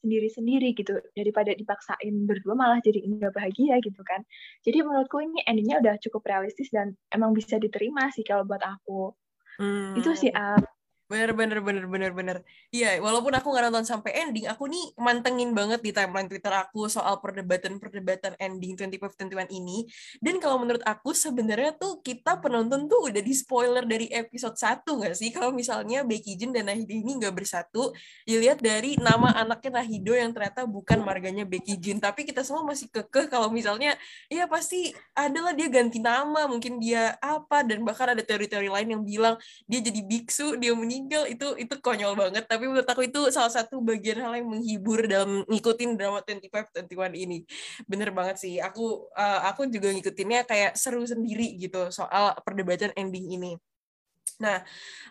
sendiri-sendiri gitu. Daripada dipaksain berdua malah jadi nggak bahagia gitu kan. Jadi menurutku ini endingnya udah cukup realistis dan emang bisa diterima sih kalau buat aku. Hmm. itu sih uh, Bener bener bener bener bener. Iya, walaupun aku nggak nonton sampai ending, aku nih mantengin banget di timeline Twitter aku soal perdebatan-perdebatan ending 25-21 ini. Dan kalau menurut aku sebenarnya tuh kita penonton tuh udah di spoiler dari episode 1 nggak sih? Kalau misalnya Becky Jin dan Nahido ini nggak bersatu, dilihat dari nama anaknya Nahido yang ternyata bukan marganya Becky Jin. Tapi kita semua masih kekeh kalau misalnya, ya pasti adalah dia ganti nama, mungkin dia apa, dan bahkan ada teori-teori lain yang bilang dia jadi biksu, dia meninggal meninggal itu itu konyol banget. Tapi menurut aku itu salah satu bagian hal yang menghibur dalam ngikutin drama 25 21 ini. Bener banget sih. Aku uh, aku juga ngikutinnya kayak seru sendiri gitu soal perdebatan ending ini Nah,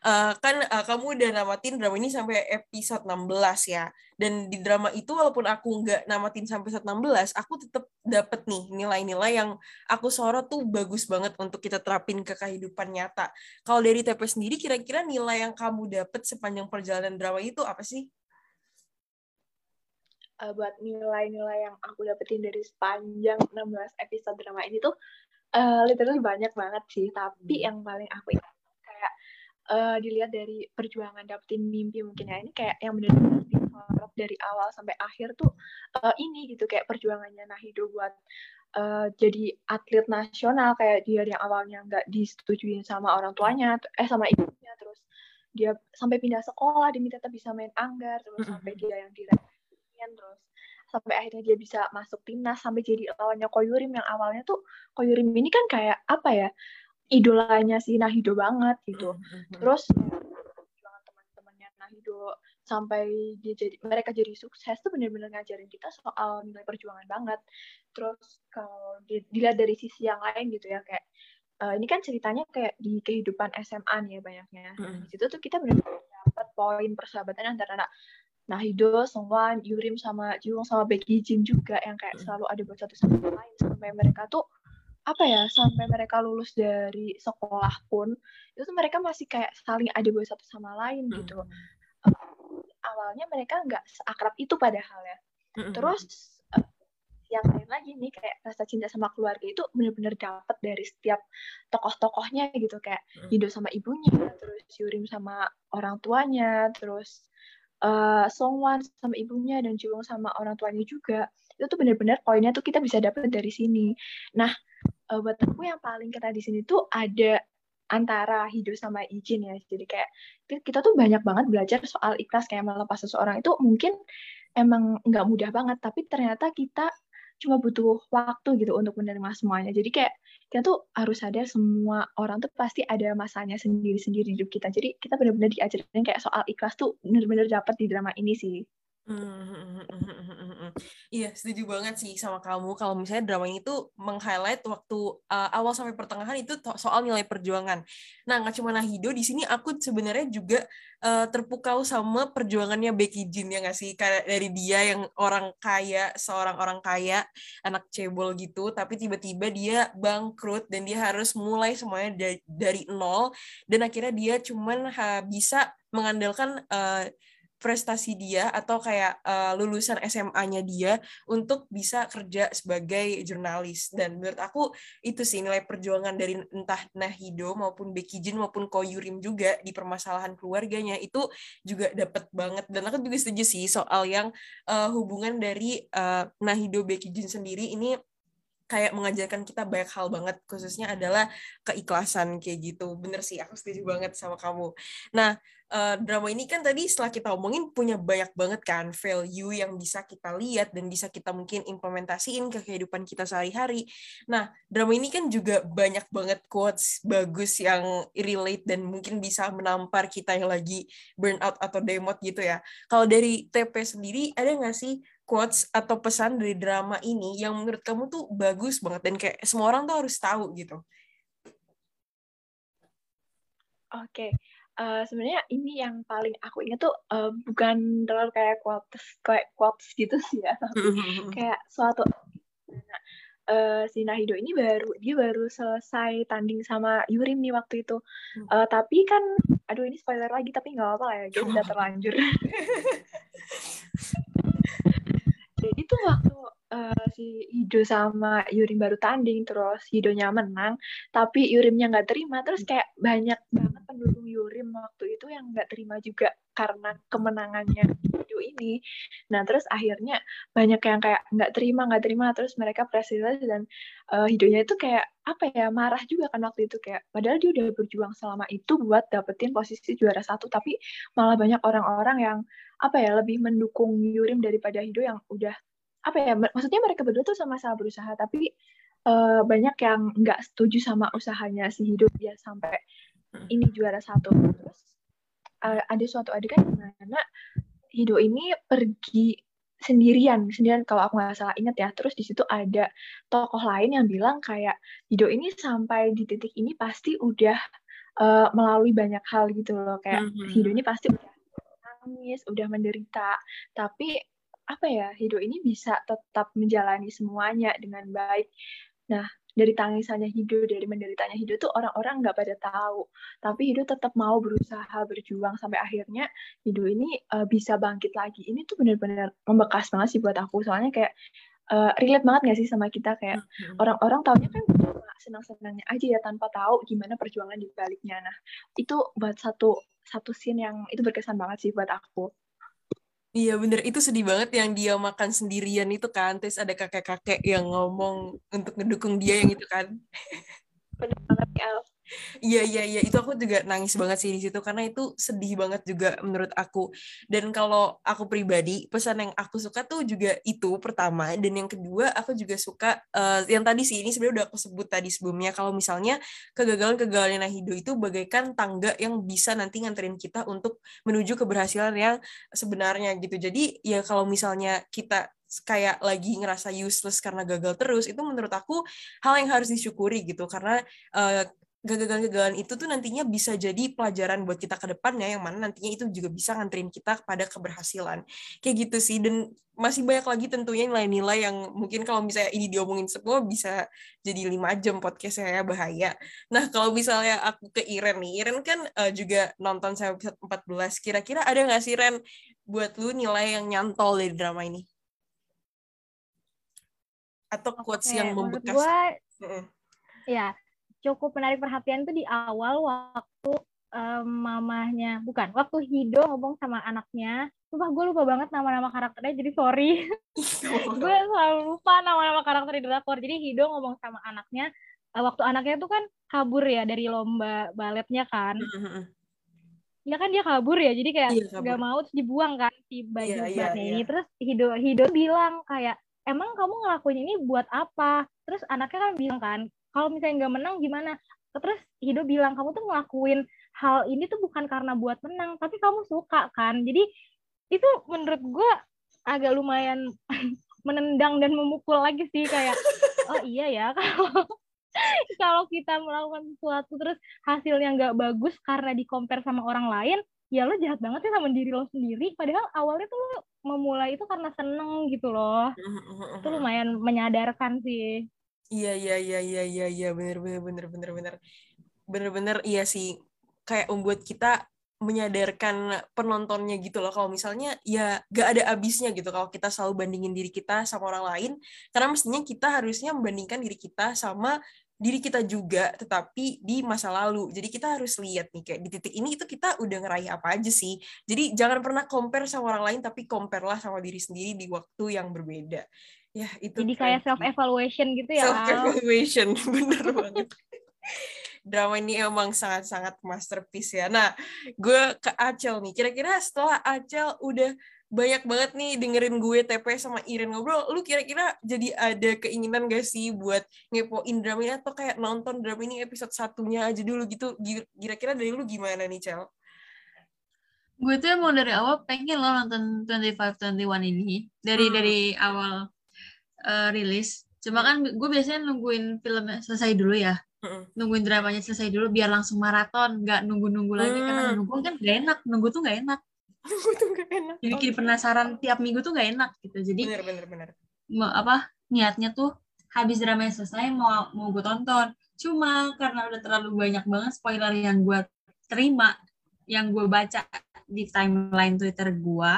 uh, kan uh, kamu udah namatin drama ini sampai episode 16 ya. Dan di drama itu walaupun aku nggak namatin sampai episode 16, aku tetap dapet nih nilai-nilai yang aku sorot tuh bagus banget untuk kita terapin ke kehidupan nyata. Kalau dari TP sendiri, kira-kira nilai yang kamu dapet sepanjang perjalanan drama itu apa sih? Uh, buat nilai-nilai yang aku dapetin dari sepanjang 16 episode drama ini tuh uh, literally banyak banget sih. Tapi hmm. yang paling aku ingat uh, dilihat dari perjuangan dapetin mimpi mungkin ya. Ini kayak yang benar-benar disorot dari awal sampai akhir tuh uh, ini gitu kayak perjuangannya Nahido buat uh, jadi atlet nasional kayak dia yang awalnya nggak disetujuin sama orang tuanya eh sama ibunya terus dia sampai pindah sekolah demi tetap bisa main anggar terus sampai dia yang diremehin terus sampai akhirnya dia bisa masuk timnas sampai jadi lawannya Koyurim yang awalnya tuh Koyurim ini kan kayak apa ya idolanya si Nahido banget gitu. Mm-hmm. Terus perjuangan teman-temannya Nahido sampai dia jadi mereka jadi sukses tuh benar-benar ngajarin kita soal nilai perjuangan banget. Terus kalau dilihat dari sisi yang lain gitu ya kayak uh, ini kan ceritanya kayak di kehidupan SMA nih ya banyaknya. Mm-hmm. Di situ tuh kita benar-benar dapat poin persahabatan antara anak Nahido, Songwan, Yurim sama Jiwon sama Becky Jin juga yang kayak selalu ada buat satu sama lain sampai mereka tuh apa ya sampai mereka lulus dari sekolah pun itu tuh mereka masih kayak saling ada buat satu sama lain gitu. Uh, awalnya mereka nggak seakrab itu padahal ya. Terus uh, yang lain lagi nih kayak rasa cinta sama keluarga itu benar-benar dapat dari setiap tokoh-tokohnya gitu. Kayak Hido sama ibunya terus Yurim sama orang tuanya terus uh, Songwan sama ibunya dan Jiwon sama orang tuanya juga. Itu tuh benar-benar poinnya tuh kita bisa dapat dari sini. Nah uh, buat aku yang paling kena di sini tuh ada antara hidup sama izin ya. Jadi kayak kita tuh banyak banget belajar soal ikhlas kayak melepas seseorang itu mungkin emang nggak mudah banget, tapi ternyata kita cuma butuh waktu gitu untuk menerima semuanya. Jadi kayak kita tuh harus sadar semua orang tuh pasti ada masanya sendiri-sendiri hidup kita. Jadi kita benar-benar diajarin kayak soal ikhlas tuh benar-benar dapat di drama ini sih. Iya, setuju banget sih sama kamu. Kalau misalnya drama ini tuh meng-highlight waktu uh, awal sampai pertengahan itu soal nilai perjuangan. Nah, nggak cuma Nahido, di sini aku sebenarnya juga uh, terpukau sama perjuangannya Becky Jin ya nggak sih? Dari dia yang orang kaya, seorang orang kaya, anak cebol gitu, tapi tiba-tiba dia bangkrut dan dia harus mulai semuanya dari, dari nol dan akhirnya dia cuman uh, bisa mengandalkan uh, prestasi dia atau kayak uh, lulusan SMA-nya dia untuk bisa kerja sebagai jurnalis. Dan menurut aku itu sih nilai perjuangan dari entah Nahido maupun Becky Jin maupun Koyurim juga di permasalahan keluarganya itu juga dapat banget. Dan aku juga setuju sih soal yang uh, hubungan dari uh, Nahido Becky Jin sendiri ini kayak mengajarkan kita banyak hal banget khususnya adalah keikhlasan kayak gitu. Bener sih aku setuju banget sama kamu. Nah uh, drama ini kan tadi setelah kita omongin punya banyak banget kan value yang bisa kita lihat dan bisa kita mungkin implementasiin ke kehidupan kita sehari-hari. Nah, drama ini kan juga banyak banget quotes bagus yang relate dan mungkin bisa menampar kita yang lagi burnout atau demot gitu ya. Kalau dari TP sendiri ada nggak sih quotes atau pesan dari drama ini yang menurut kamu tuh bagus banget dan kayak semua orang tuh harus tahu gitu? Oke, okay uh, sebenarnya ini yang paling aku ingat tuh uh, bukan terlalu kayak quotes kayak quotes gitu sih ya tapi kayak suatu nah, uh, si Nahido ini baru dia baru selesai tanding sama Yurim nih waktu itu. Uh, tapi kan aduh ini spoiler lagi tapi nggak apa-apa ya dia udah terlanjur si Hido sama Yurim baru tanding terus Hidonya menang tapi Yurimnya nggak terima. Terus kayak banyak banget pendukung Yurim waktu itu yang nggak terima juga karena kemenangannya Hido ini. Nah terus akhirnya banyak yang kayak nggak terima nggak terima. Terus mereka presidensi dan uh, Hidonya itu kayak apa ya marah juga kan waktu itu. Kayak padahal dia udah berjuang selama itu buat dapetin posisi juara satu tapi malah banyak orang-orang yang apa ya lebih mendukung Yurim daripada Hido yang udah apa ya maksudnya mereka berdua tuh sama-sama berusaha tapi uh, banyak yang nggak setuju sama usahanya si hidup dia sampai ini juara satu. Terus uh, ada suatu adegan di mana Hido ini pergi sendirian sendirian kalau aku nggak salah ingat ya. Terus di situ ada tokoh lain yang bilang kayak Hido ini sampai di titik ini pasti udah uh, melalui banyak hal gitu loh. Kayak mm -hmm. Hido ini pasti udah nangis udah menderita tapi apa ya Hido ini bisa tetap menjalani semuanya dengan baik. Nah, dari tangisannya Hido, dari menderitanya Hido tuh orang-orang nggak pada tahu. Tapi Hido tetap mau berusaha berjuang sampai akhirnya Hido ini uh, bisa bangkit lagi. Ini tuh benar-benar membekas banget sih buat aku. Soalnya kayak uh, relate banget gak sih sama kita kayak mm-hmm. orang-orang tahunya kan cuma senang-senangnya aja ya tanpa tahu gimana perjuangan di baliknya. Nah, itu buat satu satu scene yang itu berkesan banget sih buat aku. Iya bener, itu sedih banget yang dia makan sendirian itu kan, terus ada kakek-kakek yang ngomong untuk ngedukung dia yang itu kan. Bener banget ya, Iya iya iya itu aku juga nangis banget sih di situ karena itu sedih banget juga menurut aku. Dan kalau aku pribadi pesan yang aku suka tuh juga itu pertama dan yang kedua aku juga suka uh, yang tadi sih ini sebenarnya udah aku sebut tadi sebelumnya kalau misalnya kegagalan-kegagalan Nahido itu bagaikan tangga yang bisa nanti nganterin kita untuk menuju keberhasilan yang sebenarnya gitu. Jadi ya kalau misalnya kita kayak lagi ngerasa useless karena gagal terus itu menurut aku hal yang harus disyukuri gitu karena uh, gagalan-gagalan itu tuh nantinya bisa jadi pelajaran buat kita ke depannya yang mana nantinya itu juga bisa nganterin kita kepada keberhasilan. Kayak gitu sih dan masih banyak lagi tentunya nilai-nilai yang mungkin kalau misalnya ini diomongin semua bisa jadi lima jam podcastnya ya bahaya. Nah kalau misalnya aku ke Iren nih, Iren kan uh, juga nonton saya episode 14. Kira-kira ada nggak sih Ren buat lu nilai yang nyantol dari drama ini? Atau quotes okay, yang membekas? Gua, mm -mm. Ya, cukup menarik perhatian itu di awal waktu um, mamahnya bukan waktu Hido ngomong sama anaknya. Sumpah gue lupa banget nama-nama karakternya jadi sorry. Gue selalu lupa nama-nama karakter di drakor jadi Hido ngomong sama anaknya uh, waktu anaknya tuh kan kabur ya dari lomba baletnya kan. Ya kan dia kabur ya jadi kayak iya, nggak iya, mau terus dibuang kan si baju yeah, yeah, yeah. ini terus Hido Hido bilang kayak emang kamu ngelakuin ini buat apa? Terus anaknya kan bilang kan kalau misalnya nggak menang gimana? Terus Hido bilang kamu tuh ngelakuin hal ini tuh bukan karena buat menang tapi kamu suka kan? Jadi itu menurut gue agak lumayan menendang dan memukul lagi sih kayak oh iya ya kalau kalau kita melakukan sesuatu terus hasilnya nggak bagus karena di compare sama orang lain ya lo jahat banget sih sama diri lo sendiri. Padahal awalnya tuh lo memulai itu karena seneng gitu loh. Itu lumayan menyadarkan sih Iya iya iya iya iya iya bener bener bener bener bener. Bener bener iya sih. Kayak membuat kita menyadarkan penontonnya gitu loh. Kalau misalnya ya gak ada abisnya gitu. Kalau kita selalu bandingin diri kita sama orang lain karena mestinya kita harusnya membandingkan diri kita sama diri kita juga tetapi di masa lalu. Jadi kita harus lihat nih kayak di titik ini itu kita udah ngeraih apa aja sih. Jadi jangan pernah compare sama orang lain tapi compare lah sama diri sendiri di waktu yang berbeda ya itu jadi kayak self evaluation gitu ya self evaluation bener banget. Drama ini emang sangat-sangat masterpiece ya. Nah gue ke Acel nih. Kira-kira setelah Acel udah banyak banget nih dengerin gue TP sama Irin ngobrol lu kira-kira jadi ada keinginan gak sih buat ngepoin drama ini? Atau kayak nonton drama ini episode satunya aja dulu gitu? Kira-kira dari lu gimana nih Cel? Gue tuh emang dari awal pengen lo nonton 25-21 ini. Dari hmm. dari awal uh, rilis. Cuma kan gue biasanya nungguin filmnya selesai dulu ya. Nungguin dramanya selesai dulu biar langsung maraton, nggak nunggu-nunggu lagi mm. karena nunggu kan gak enak, nunggu tuh gak enak. Nunggu tuh gak enak. Jadi okay. penasaran tiap minggu tuh gak enak gitu. Jadi bener, bener, bener. apa niatnya tuh habis dramanya selesai mau mau gue tonton. Cuma karena udah terlalu banyak banget spoiler yang gue terima, yang gue baca di timeline Twitter gue,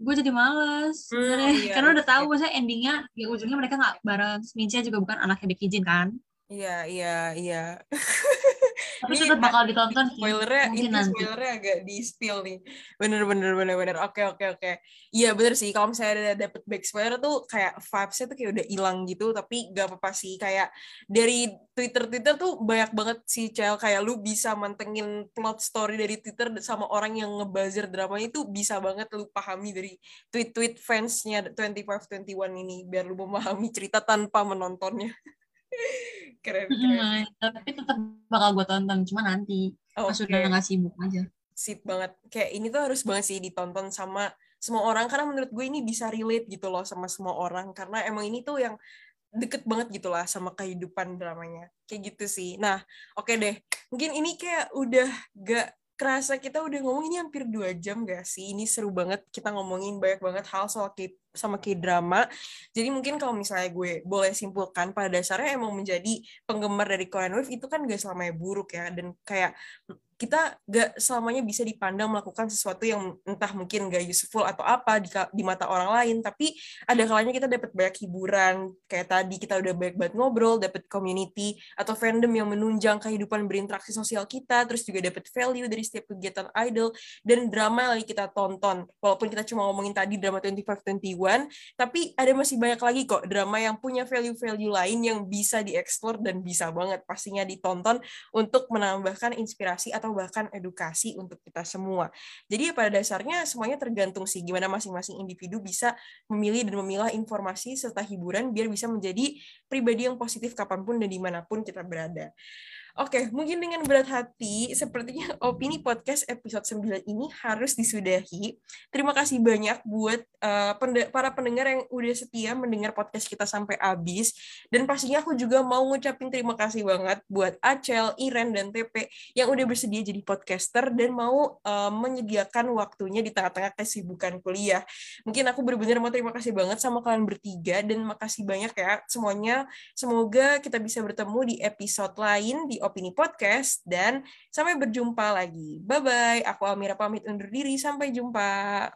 gue jadi males Hmm, iya, karena udah iya. tahu maksudnya endingnya ya ujungnya mereka nggak bareng Mincia juga bukan anaknya Becky Jin kan Iya, iya, iya. tapi Ini tetap bakal ditonton sih spoilernya mungkin ini nanti. spoilernya agak di spill nih. Bener bener bener bener. Oke oke oke. Iya bener sih. Kalau misalnya ada dapet back spoiler tuh kayak vibesnya tuh kayak udah hilang gitu. Tapi gak apa-apa sih. Kayak dari twitter twitter tuh banyak banget sih cel. Kayak lu bisa mantengin plot story dari twitter sama orang yang ngebuzzer dramanya itu bisa banget lu pahami dari tweet-tweet fansnya 2521 ini. Biar lu memahami cerita tanpa menontonnya keren keren Mm, tapi tetap bakal gue tonton cuma nanti pas Oke. udah nggak sibuk aja sip banget. Kayak ini tuh harus banget sih ditonton sama semua orang karena menurut gue ini bisa relate gitu loh sama semua orang karena emang ini tuh yang deket banget gitu lah sama kehidupan dramanya. Kayak gitu sih. Nah, oke deh. Mungkin ini kayak udah gak kerasa kita udah ngomong ini hampir dua jam gak sih? Ini seru banget kita ngomongin banyak banget hal soal K sama K-drama. Jadi mungkin kalau misalnya gue boleh simpulkan pada dasarnya emang menjadi penggemar dari Korean Wave itu kan gak selamanya buruk ya dan kayak kita gak selamanya bisa dipandang melakukan sesuatu yang entah mungkin gak useful atau apa di, di mata orang lain. Tapi ada kalanya kita dapat banyak hiburan. Kayak tadi kita udah banyak banget ngobrol dapat community atau fandom yang menunjang kehidupan berinteraksi sosial kita terus juga dapat value dari setiap kegiatan idol dan drama yang lagi kita tonton. Walaupun kita cuma ngomongin tadi drama 2521 tapi ada masih banyak lagi kok drama yang punya value-value lain yang bisa dieksplor dan bisa banget pastinya ditonton untuk menambahkan inspirasi atau bahkan edukasi untuk kita semua. Jadi ya pada dasarnya semuanya tergantung sih gimana masing-masing individu bisa memilih dan memilah informasi serta hiburan biar bisa menjadi pribadi yang positif kapan pun dan di mana pun kita berada. Oke, mungkin dengan berat hati, sepertinya opini podcast episode 9 ini harus disudahi. Terima kasih banyak buat uh, pende para pendengar yang udah setia mendengar podcast kita sampai habis. Dan pastinya aku juga mau ngucapin terima kasih banget buat Acel, Iren, dan TP yang udah bersedia jadi podcaster dan mau uh, menyediakan waktunya di tengah-tengah kesibukan kuliah. Mungkin aku benar-benar mau terima kasih banget sama kalian bertiga dan makasih banyak ya semuanya. Semoga kita bisa bertemu di episode lain di Opini Podcast dan sampai berjumpa lagi. Bye bye. Aku Almira pamit undur diri. Sampai jumpa.